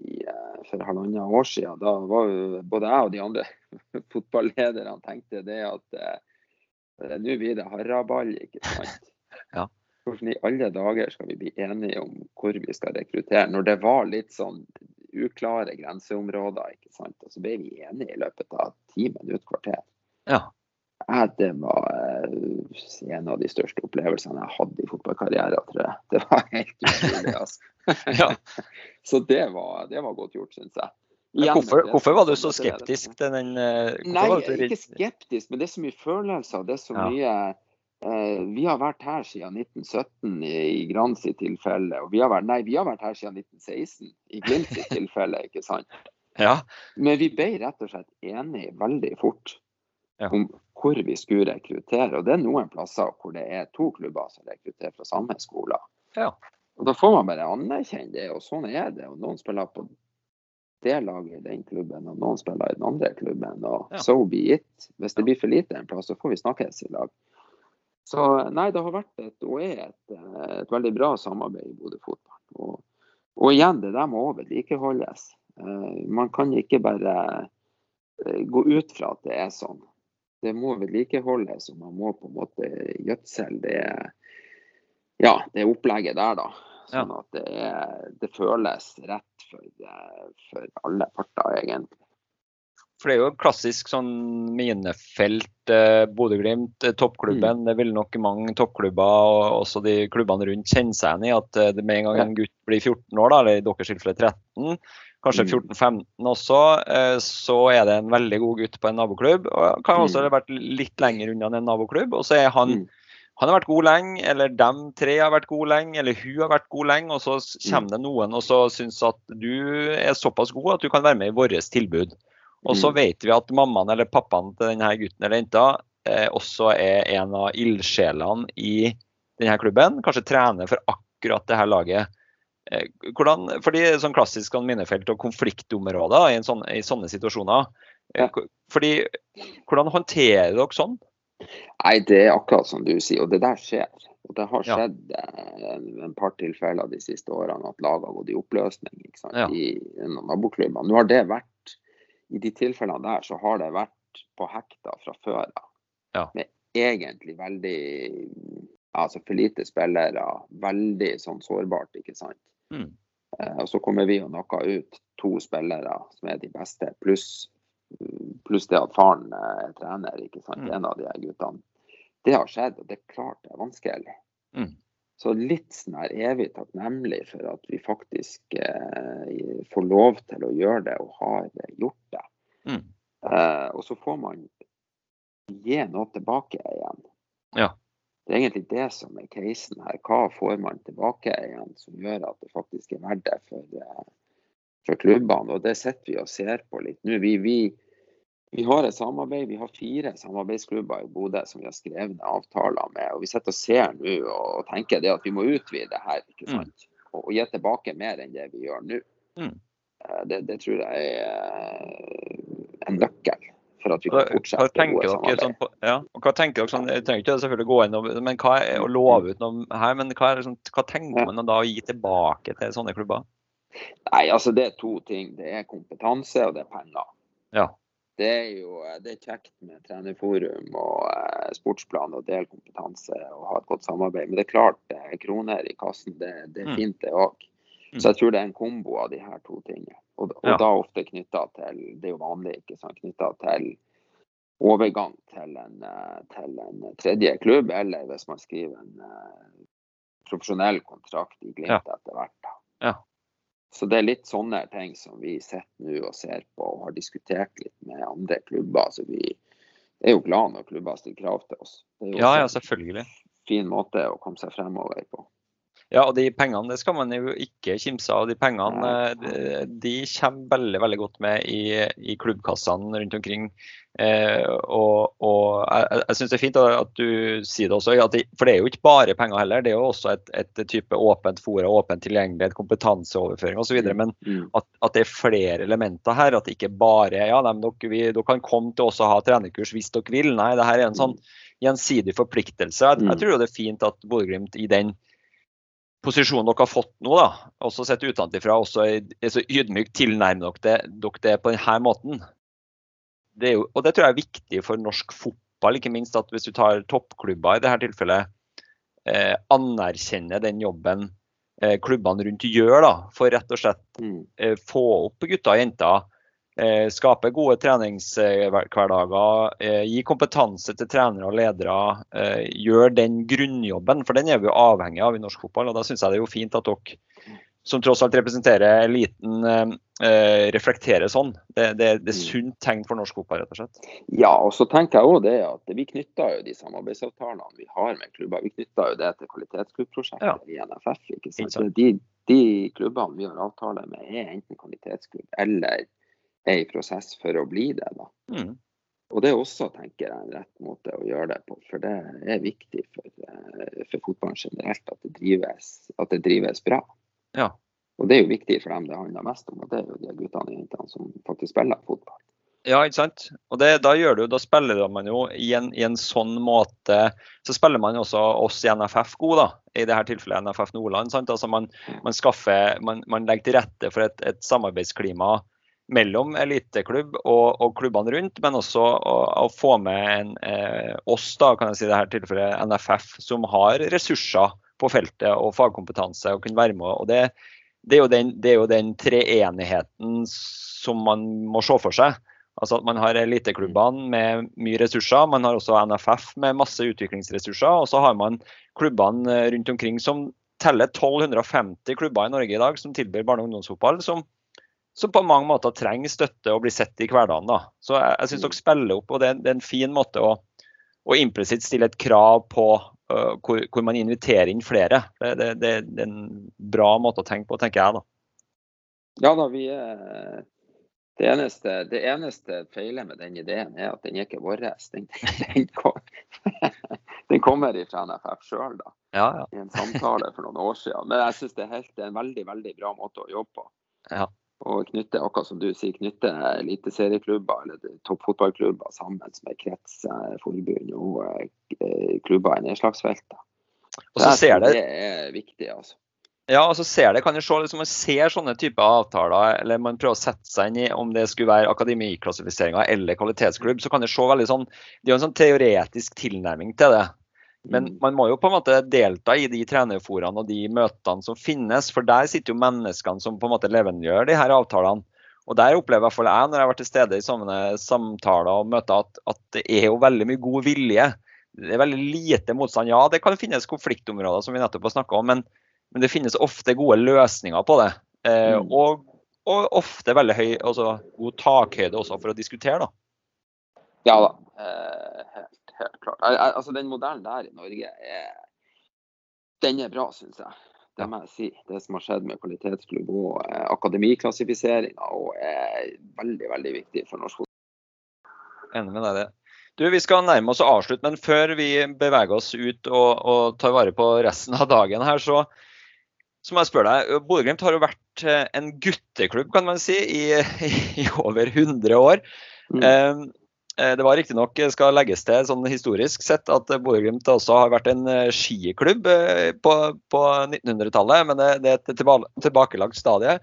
i, eh, for halvannet år siden. Da var jo både jeg og de andre fotballederne tenkte det at eh, nå blir det haraball, ikke sant. Ja. Hvordan i alle dager skal vi bli enige om hvor vi skal rekruttere, når det var litt sånn uklare grenseområder, ikke sant. Og så ble vi enige i løpet av ti minutter, kvarter. Ja. Ja, det var eh, en av de største opplevelsene jeg hadde i fotballkarrieren, tror jeg. Det var helt utrolig, altså. Ja. Så det var, det var godt gjort, syns jeg. Igjen, Hvorfor, det hvorfor var du så skeptisk til den eh, Nei, ikke skeptisk, men det er så mye følelser. Det er så mye Vi har vært her siden 1917 i, i Grand sitt tilfelle, og vi har vært, nei, vi har vært her siden 1916 i Glimt sitt tilfelle, ikke sant. Ja. Men vi ble rett og slett enige veldig fort Ja. om hvor vi skulle rekruttere. Og det er noen plasser hvor det er to klubber som rekrutterer fra samme skole. Ja. Og da får man bare anerkjenne det, og sånn er det. Og noen spiller på det laget i den klubben, og noen spiller i den andre klubben. Og so be it. Hvis det blir for lite en plass, så får vi snakkes i lag. Så nei, det har vært et, og er et, eh, et veldig bra samarbeid i Bodø fotball. Og, og igjen, det der må vedlikeholdes. Eh, Man kan ikke bare eh, gå ut fra at det er sånn. Det må vedlikeholdes, og man må på en måte gjødsel det, ja, det opplegget der, da. Sånn at det, er, det føles rett for, for alle parter, egentlig. For det er jo et klassisk sånn minefelt. Eh, Bodø-Glimt, toppklubben. toppklubben. Det vil nok mange toppklubber og også de klubbene rundt kjenne seg igjen i. At eh, det med en gang en gutt blir 14 år, da, eller i deres tilfelle 13, kanskje Mm. 14-15 også, eh, så er det en veldig god gutt på en naboklubb. Og kan også Mm. ha vært litt lenger unna en naboklubb. Og så er han Mm. han har vært god lenge, eller dem tre har vært gode lenge, eller hun har vært god lenge, og så kommer det noen og så syns at du er såpass god at du kan være med i vårt tilbud. Og så Mm. vet vi at mammaen eller pappaen til denne gutten eller jenta eh, også er en av ildsjelene i denne klubben. Kanskje trener for akkurat det her laget. Eh, hvordan, fordi sånn klassisk minnefelt minefelt og konfliktområder i, en sånn, i sånne situasjoner. Eh, Fordi, hvordan håndterer dere sånn? Nei, det er akkurat som du sier, og det der skjer. Og det har skjedd ja. en, en par tilfeller de siste årene at lag har gått i oppløsning ikke sant? Ja. i naboklubbene. Nå har det vært, I de tilfellene der så har det vært på hekta fra før av. Ja. Med egentlig veldig Altså for lite spillere, veldig sånn sårbart, ikke sant. Mm. Eh, og så kommer vi og knocker ut to spillere som er de beste, pluss plus det at faren eh, er trener, ikke sant. Mm. En av de guttene. Det har skjedd, og det er klart det er vanskelig. Mm. Så litt sånn her evig takknemlig for at vi faktisk eh, får lov til å gjøre det, og har gjort det. Mm. Eh, og så får man gi noe tilbake igjen. Ja. Det er egentlig det som er casen her. Hva får man tilbake igjen som gjør at det faktisk er verdt det for, eh, for klubbene? Og det sitter vi og ser på litt nå. Vi, vi, vi har et samarbeid. Vi har fire samarbeidsklubber i Bodø som vi har skrevet avtaler med. og Vi sitter og ser nå og tenker det at vi må utvide her. ikke Mm. sant? Og, og gi tilbake mer enn det vi gjør nå. Mm. Eh, Det, det tror jeg er en nøkkel for at vi Hva, kan hva fortsette tenker gode dere samarbeid. sånn ja, hva tenker dere sånn, Jeg trenger ikke selvfølgelig gå inn og, men hva er, å love ut noe her, men hva, er liksom, hva tenker man da å gi tilbake til sånne klubber? Nei, altså det er to ting. Det er kompetanse og det er penger. Ja. Det er jo det er kjekt med trenerforum og eh, sportsplan og del kompetanse og ha et godt samarbeid. Men det er klart eh, kroner i kassen, det, det er Mm. fint det òg. Så jeg tror det er en kombo av de her to tingene. Og, og Ja. da ofte knytta til Det er jo vanlig, ikke sant. Knytta til overgang til en, eh, til en tredje klubb, eller hvis man skriver en eh, profesjonell kontrakt i Glimt etter hvert. Ja. Så det er litt sånne ting som vi sitter nå og ser på og har diskutert litt med andre klubber. Så vi er jo glad når klubber stiller krav til oss. Det er jo Ja, ja, selvfølgelig. en fin måte å komme seg fremover på. Ja, og de pengene det skal man jo ikke kimse av. De pengene eh, de, de kommer veldig veldig godt med i, i klubbkassene rundt omkring. Eh, og, og jeg, jeg syns det er fint at du sier det også, at det, for det er jo ikke bare penger heller. Det er jo også et, et type åpent fora, åpen tilgjengelighet, kompetanseoverføring osv. Men Mm. at, at det er flere elementer her. At det ikke bare er ja, nei, dere, vi, dere kan komme til oss og ha trenerkurs hvis dere vil. Nei, det her er en sånn gjensidig forpliktelse. Jeg, jeg Mm. tror jo det er fint at Bodø-Glimt i den posisjonen dere har fått nå, da, også sett utenfra, også er, så ydmykt tilnærmer dere det, på denne måten. Det er jo, og det tror jeg er viktig for norsk fotball, ikke minst at hvis du tar toppklubber i dette tilfellet, eh, anerkjenner den jobben eh, klubbene rundt gjør, da, for rett og slett Mm. eh, få opp gutter og jenter. Eh, skape gode treningshverdager. Eh, gi kompetanse til trenere og ledere. Eh, gjør den grunnjobben, for den er vi jo avhengig av i norsk fotball. og Da syns jeg det er jo fint at dere som tross alt representerer eliten, eh, reflekterer sånn. Det, det, det er sunt tegn for norsk fotball, rett og slett. Ja, og så tenker jeg også det at vi knytter jo de samarbeidsavtalene vi har med klubber, vi knytter jo det til kvalitetsklubbprosjektet Ja. i NFF. ikke sant. De, de klubbene vi har avtale med er enten kvalitetsklubb eller er i prosess for å bli det. da. Mm. Og det er også tenker jeg, en rett måte å gjøre det på, for det er viktig for, eh, for fotballen generelt at det drives, at det drives bra. Ja. Og det er jo viktig for dem det handler mest om, og det er jo de guttene og jentene som faktisk spiller fotball. Ja, ikke sant. Og det, da gjør du, da spiller man jo i en, i en sånn måte Så spiller man også oss i NFF gode, da. I dette tilfellet NFF Nordland. sant? Altså man, man skaffer Man, man legger til rette for et, et samarbeidsklima mellom eliteklubb og, og klubbene rundt, men også å, å få med en, eh, oss, da, kan jeg si det her tilfellet NFF, som har ressurser på feltet og fagkompetanse og kunne være med. og det det er, den, det er jo den treenigheten som man må se for seg. Altså at Man har eliteklubbene med mye ressurser, man har også NFF med masse utviklingsressurser. Og så har man klubbene eh, rundt omkring som teller 1250 klubber i Norge i dag som tilbyr barne- og ungdomsfotball, som, som på mange måter trenger støtte og blir sett i hverdagen. da. Så jeg, jeg syns dere spiller opp, og det, er- det er en fin måte å, å implisitt stille et krav på uh, hvor, hvor man inviterer inn flere. Det, det, det, er en bra måte å tenke på, tenker jeg. da. Ja da, vi er det eneste, det eneste feilet med den ideen er at den er ikke vår. Den, den, kom, den kommer fra NFF sjøl Ja, ja. i en samtale for noen år siden. Men jeg syns det, er helt- det er en veldig veldig bra måte å jobbe på. Ja. Og knytte akkurat som du sier, knytte eliteserieklubber eller toppfotballklubber sammen med krets, eh, forbund og eh, klubber i nedslagsfeltet. Og så ser det det er viktig, altså. Ja, og så ser det, kan jeg se, liksom, man ser sånne typer avtaler, eller man prøver å sette seg inn i om det skulle være akademiklassifiseringer eller kvalitetsklubb, så kan det se veldig sånn Det er jo en sånn teoretisk tilnærming til det. Men Mm. man må jo på en måte delta i de trenerforaene og de møtene som finnes, for der sitter jo menneskene som på en måte levendegjør de her avtalene. Og der opplever jeg, når jeg har vært til stede i sånne samtaler og møter, at, at det er jo veldig mye god vilje. Det er veldig lite motstand. Ja, det kan finnes konfliktområder, som vi nettopp har snakka om, men, men det finnes ofte gode løsninger på det. Eh, Mm. og, og ofte veldig høy, altså god takhøyde også for å diskutere, da. Ja da, eh, helt, helt klart. Al- al- Altså, den modellen der i Norge er Den er bra, syns jeg. Det må jeg si. Det som har skjedd med kvalitetsklubb og eh, akademiklassifiseringa er veldig, veldig viktig for norsk fotball. Enig med deg det. Du, Vi skal nærme oss å avslutte, men før vi beveger oss ut og, og tar vare på resten av dagen her, så, så må jeg spørre deg. Bodø-Glimt har jo vært eh, en gutteklubb kan man si, i, i over 100 år. Mm. Eh, Eh, det var riktignok skal legges til sånn historisk sett at Bodø-Glimt også har vært en eh, skiklubb eh, på, på 1900-tallet, men det, det, er et tilbakelagt stadie.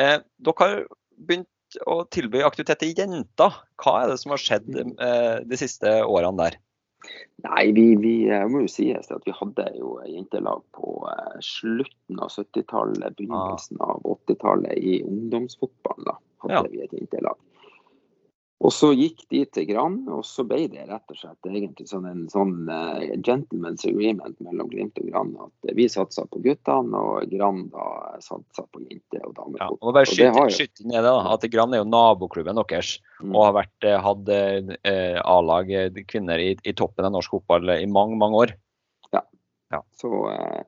Eh, dere har begynt å tilby aktivitet til jenter. Hva er det som har skjedd eh, de siste årene der? Nei, vi, vi må jo sies at vi hadde jo jentelag på slutten av 70-tallet, begynnelsen av 80-tallet i ungdomsfotballen. da hadde ja. vi et jentelag. Og så gikk de til Gran, og så ble det rett og slett egentlig sånn en sånn uh, gentleman's agreement mellom Glimt og Gran, At vi satsa på guttene, og Gran da satsa på jenter og damer. Ja, og bare skyte, skyte ned det da, at Gran er jo naboklubben deres, mm. og har vært, eh, hatt uh, A-lag kvinner i, i, toppen av norsk fotball i mange, mange år. Ja. ja. Så uh,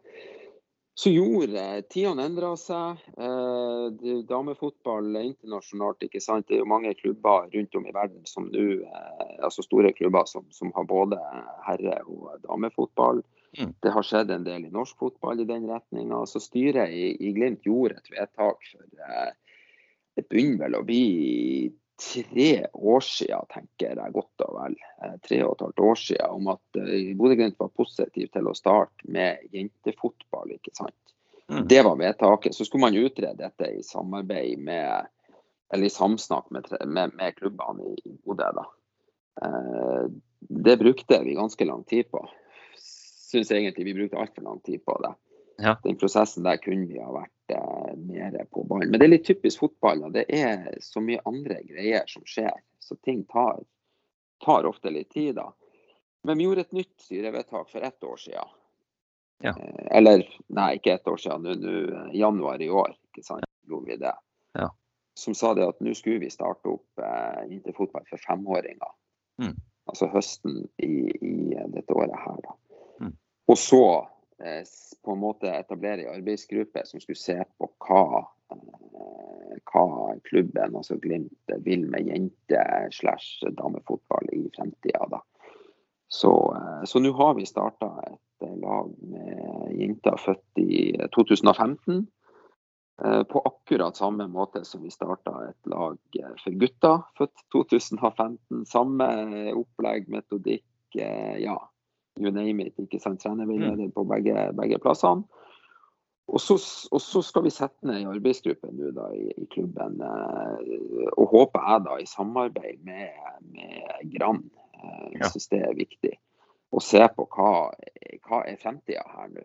så gjorde tidene endra seg. Eh, damefotball internasjonalt, ikke sant. Det er jo mange klubber rundt om i verden som nå, eh, altså store klubber som, som, har både herre- og damefotball. Mm. Det har skjedd en del i norsk fotball i den retninga. Så styret i, i, Glimt gjorde et vedtak for eh, Det begynner vel å bli tre år siden, tenker jeg godt og vel, eh, tre og et halvt år siden, om at uh, Bodø-Glimt var positiv til å starte med jentefotball. ikke sant? Mm. Det var vedtaket. Så skulle man utrede dette i samarbeid med, eller i samsnakk med, med, med klubbene i Bodø. da. Uh, det brukte vi ganske lang tid på. Syns egentlig vi brukte altfor lang tid på det. Ja. Den prosessen der kunne vi ha vært eh, mer på ballen. Men det er litt typisk fotball. og Det er så mye andre greier som skjer. Så ting tar, tar ofte litt tid. da. Men vi gjorde et nytt styrevedtak for ett år siden. Ja. Eh, eller nei, ikke ett år siden, nå i januar i år. ikke sant, gjorde vi det. Ja. Som sa det at nå skulle vi starte opp eh, interfotball for femåringer. Mm. Altså høsten i, i, dette året her, da. Mm. Og så Eh, på en måte etablere en arbeidsgruppe som skulle se på hva, eh, hva klubben, altså Glimt, vil med jente- slash damefotball i fremtida. Så, eh, så nå har vi starta et lag med jenter født i 2015. På akkurat samme måte som vi starta et lag for gutter født 2015. Samme opplegg, metodikk. Ja, you name it. ikke sant, Trenerveileder mm. på begge, begge plassene. Og så, og så, skal vi sette ned en arbeidsgruppe nå da i, i, klubben, eh, og håper jeg da i samarbeid med, med Gran. Eh, jeg ja. syns det er viktig. å se på hva, hva er fremtida her nå.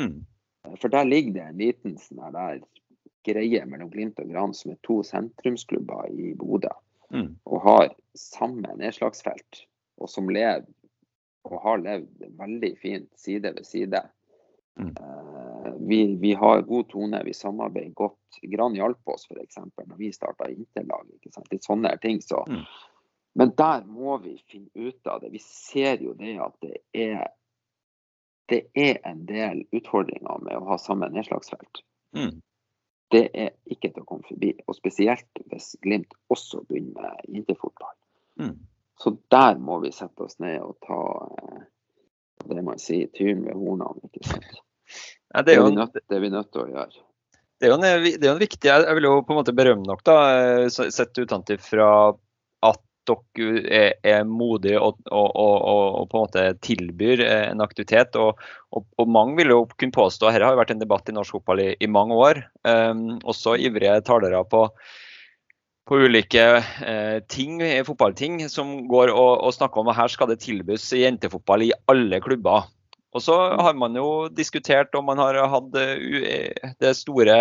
Mm. Eh, for der ligger det en liten sånn der greie mellom Glimt og Gran, som er to sentrumsklubber i Bodø. Mm. Og har samme nedslagsfelt, og som lever og har levd veldig fint side ved side. Mm. Uh, vi, vi, har god tone, vi samarbeider godt. Gran hjalp oss f.eks. når vi starta Interlag. Litt sånne ting. Så. Mm. Men der må vi finne ut av det. Vi ser jo det at det er, det er en del utfordringer med å ha samme nedslagsfelt. Mm. Det er ikke til å komme forbi. Og spesielt hvis Glimt også begynner med interfotball. Mm. Så der må vi sette oss ned og ta eh, det man sier, tyren ved hornene. ikke sant? Ja, det, er jo, det, er nødt, det er vi nødt til å gjøre. Det er jo en, det er en viktig, Jeg vil jo på en måte berømme nok, da, eh, sett utenfra at dere er, er modige og, og, og, og, på en måte tilbyr eh, en aktivitet. Og, mange vil jo kunne påstå, Dette har jo vært en debatt i norsk fotball i, i mange år. Um, også ivrige talere på på ulike eh, ting, fotballting som går og, og, snakker om at her skal det tilbys jentefotball i alle klubber. Og så har man jo diskutert om man har hatt uh, det store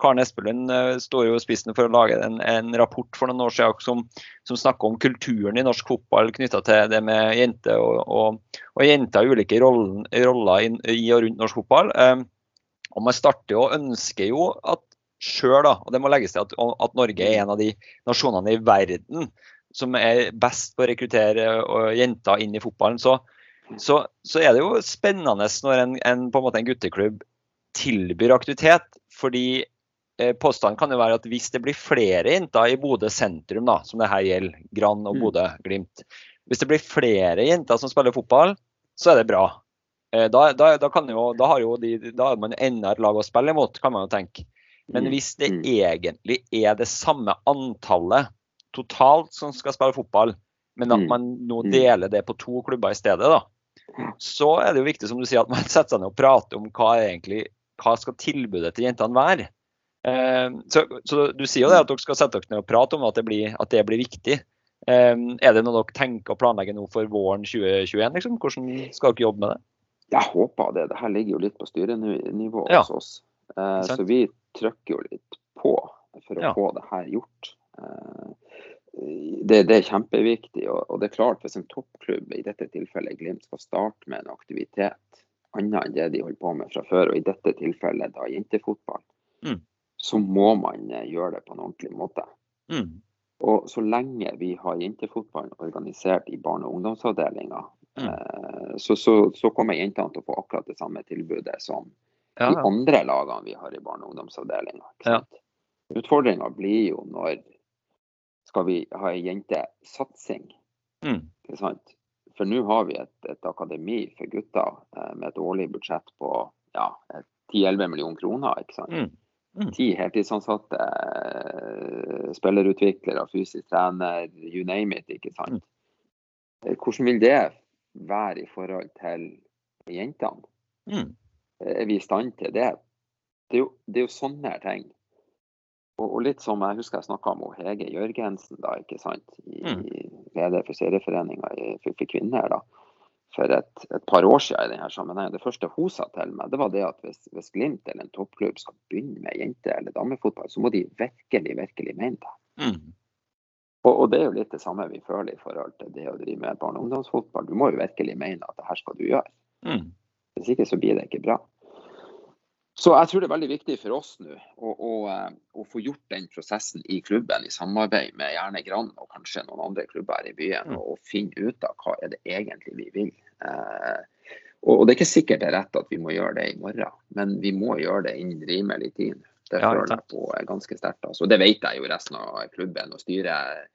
Karen Espelund står jo i spissen for å lage en, en rapport for noen år siden som, som, snakker om kulturen i norsk fotball knytta til det med jenter og, og, og jenter i ulike roller, i, og rundt norsk fotball. Og man starter jo og ønsker jo at sjøl, og det må legges til at, at, Norge er en av de nasjonene i verden som er best på å rekruttere jenter inn i fotballen, så, så, så er det jo spennende når en, en, på en, måte en gutteklubb tilbyr aktivitet. Fordi eh, påstanden kan jo være at hvis det blir flere jenter i Bodø sentrum, da, som det her gjelder, Gran og mm. Bodø-Glimt Hvis det blir flere jenter som spiller fotball, så er det bra. Eh, da, da, da, jo, da, har jo de, da har man enda et lag å spille imot, kan man jo tenke. Men mm. hvis det mm. egentlig er det samme antallet totalt som skal spille fotball, men at Mm. man nå deler det på to klubber i stedet, da, så er det jo viktig som du sier, at man setter seg ned og prater om hva egentlig, hva skal tilbudet til jentene være. Eh, så, så Du sier jo det at dere skal sette dere ned og prate om at det blir, at det blir viktig. Eh, er det noe dere tenker å planlegge nå for våren 2021? Liksom? Hvordan skal dere jobbe med det? Jeg håper det. Det her ligger jo litt på styrenivå Ja. hos oss. Eh, så vi trykker jo litt på for å Ja. få det her gjort. Eh, det, det er kjempeviktig. Og, det er klart, hvis en toppklubb, i dette tilfellet Glimt, skal starte med en aktivitet annet enn det de holder på med fra før, og i dette tilfellet da jentefotball, Mm. så må man eh, gjøre det på en ordentlig måte. Mm. Og så lenge vi har jentefotballen organisert i barne- og ungdomsavdelinga, Mm. eh, så, så, så kommer jentene til å få akkurat det samme tilbudet som Ja, de andre lagene vi har i barne- og ungdomsavdelinga. Ja. Utfordringa blir jo når skal vi ha ei jentesatsing. Mm. Ikke sant? For nå har vi et, et akademi for gutter eh, med et årlig budsjett på ja, 10-11 millioner kroner. ikke sant? Mm. Mm. Ti heltidsansatte, eh, spillerutviklere, fysisk trener, you name it. ikke sant? Eh, Hvordan vil det være i forhold til jentene? Mm. Er vi i stand til det? Det er jo, det er jo sånne ting. Og, og litt som jeg husker jeg snakka med Hege Jørgensen, da, ikke sant? I, leder for serieforeninga for, for kvinner. da, For et, et par år siden i denne sammenhengen. Det første hun sa til meg, det var det at hvis, hvis Glimt eller en toppklubb skal begynne med jente- eller damefotball, så må de virkelig, virkelig mene det. Mm. Og, og det er jo litt det samme vi føler i forhold til det å drive med barne- og ungdomsfotball. Du må jo virkelig mene at det her skal du gjøre. Mm. Hvis ikke så blir det ikke bra. Så jeg tror det er veldig viktig for oss nå å, å, eh, å få gjort den prosessen i klubben i samarbeid med gjerne Brann og kanskje noen andre klubber her i byen, Mm. og, og finne ut av hva er det egentlig vi vil. Eh, og, og det er ikke sikkert det er rett at vi må gjøre det i morgen, men vi må gjøre det innen rimelig tid. Det føler jeg på er ganske sterkt. Altså. Det vet jeg jo resten av klubben og styret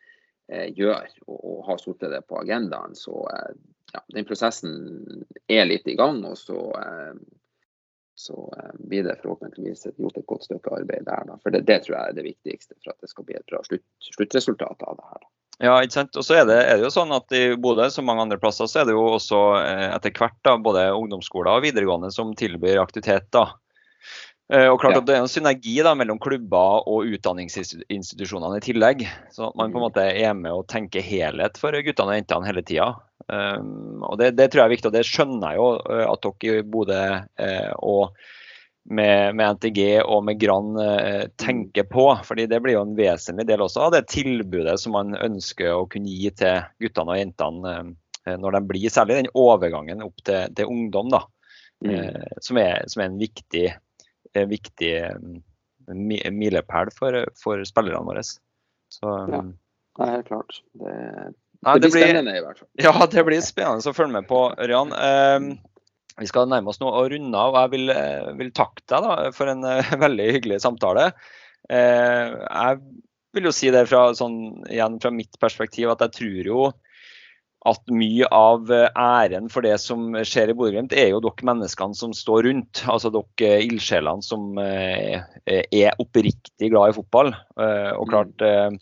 eh, gjør, og, og har satt det på agendaen. Så eh, ja, den prosessen er litt i gang. og så eh, så eh, blir det forhåpentligvis gjort et godt stykke arbeid der. Da. For det, det tror jeg er det viktigste for at det skal bli et bra slutt, sluttresultat av det her. Da. Ja, ikke sant. Og så er er det jo sånn at i Bodø, som mange andre plasser, så er det jo også eh, etter hvert da, både ungdomsskoler og videregående som tilbyr aktivitet. da. Eh, og klart at Det er en synergi da, mellom klubber og utdanningsinstitusjonene i tillegg. Så man på en måte er med og tenker helhet for guttene og jentene hele tida. Um, og det, det tror jeg er viktig, og det skjønner jeg jo eh, at dere i Bodø eh, og med, med NTG og med grann eh, tenker på. fordi det blir jo en vesentlig del også av det tilbudet som man ønsker å kunne gi til guttene og jentene eh, når de blir, særlig den overgangen opp til, til ungdom, da. Mm. Eh, som, er, som er en viktig, eh, viktig eh, milepæl for, for spillerne våre. Så, Ja. Nei, helt klart. Det, Nei, det blir spennende i hvert fall. ja, det blir spennende å følge med på, Ørjan. Eh, vi skal nærme oss nå og runde av. Jeg vil, eh, vil takke deg da, for en eh, veldig hyggelig samtale. Eh, jeg vil jo si det fra, sånn, igjen fra mitt perspektiv at jeg tror jo at mye av eh, æren for det som skjer i Bodø-Glimt, er jo dere menneskene som står rundt. Altså dere eh, ildsjelene som eh, er oppriktig glad i fotball. Og klart, eh,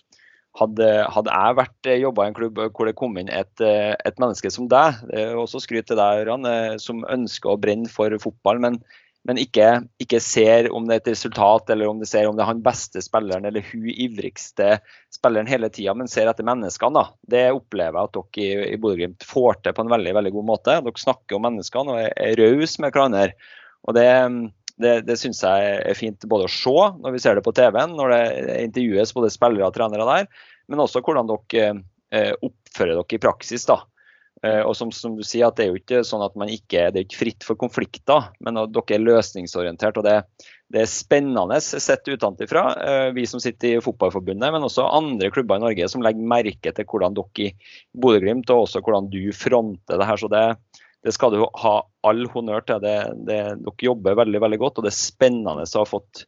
hadde, hadde jeg vært jobba i en klubb hvor det kom inn et, et menneske som deg, også skryt til deg, eh, som ønsker å brenne for fotball, men, men ikke, ikke ser om det er et resultat, eller om det ser om det er han beste spilleren eller hun ivrigste spilleren hele tida, men ser etter menneskene. da. Det opplever jeg at dere i, i Bodø-Glimt får til på en veldig veldig god måte. Dere snakker om menneskene og er, er rause med hverandre. Og det, det, det syns jeg er fint både å se når vi ser det på TV-en, når det intervjues både spillere og trenere der, men også hvordan dere eh, oppfører dere i praksis. da. Eh, og som, som, du sier, at det er jo ikke sånn at man ikke, det er ikke fritt for konflikter, men at dere er løsningsorientert. og det, det er spennende sett utenfra, eh, vi som sitter i Fotballforbundet, men også andre klubber i Norge som legger merke til hvordan dere i Bodø-Glimt og også hvordan du fronter det her. så det, det skal du ha all honnør til. Det, det, dere jobber veldig veldig godt, og det er spennende å ha fått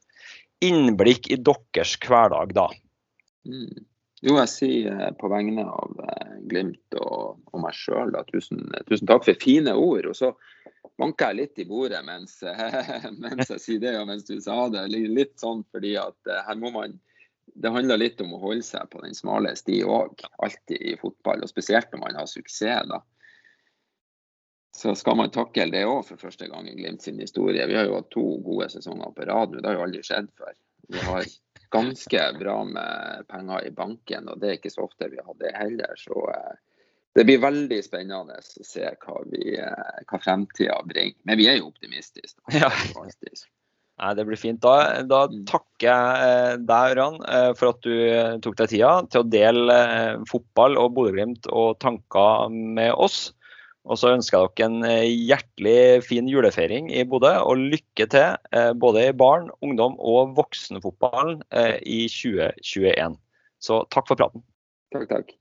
innblikk i deres hverdag da. Mm. Jo, jeg sier eh, på vegne av eh, Glimt og, og meg sjøl tusen, tusen takk for fine ord. Og så banker jeg litt i bordet mens, mens jeg sier det, og mens du sa det. Litt sånn fordi at eh, her må man det handler litt om å holde seg på den smale sti òg. Alltid i fotball, og spesielt når man har suksess. da. Så skal man takle det òg for første gang i Glimt sin historie. Vi har jo hatt to gode sesonger på rad nå, det har jo aldri skjedd før. Vi har ganske bra med penger i banken, og det er ikke så ofte vi har det heller. Så eh, det blir veldig spennende å se hva, vi, eh, hva fremtida bringer. Men vi er jo optimistiske. Ja. Nei, Det blir fint. Da, da Mm. takker jeg eh, deg, Ørjan, for at du tok deg tida til å dele fotball og Bodø-Glimt og tanker med oss. Og så ønsker jeg dere en eh, hjertelig fin julefeiring i Bodø, og lykke til eh, både i barn-, ungdom- og voksenfotballen eh, i 2021. Så takk for praten. Takk, takk.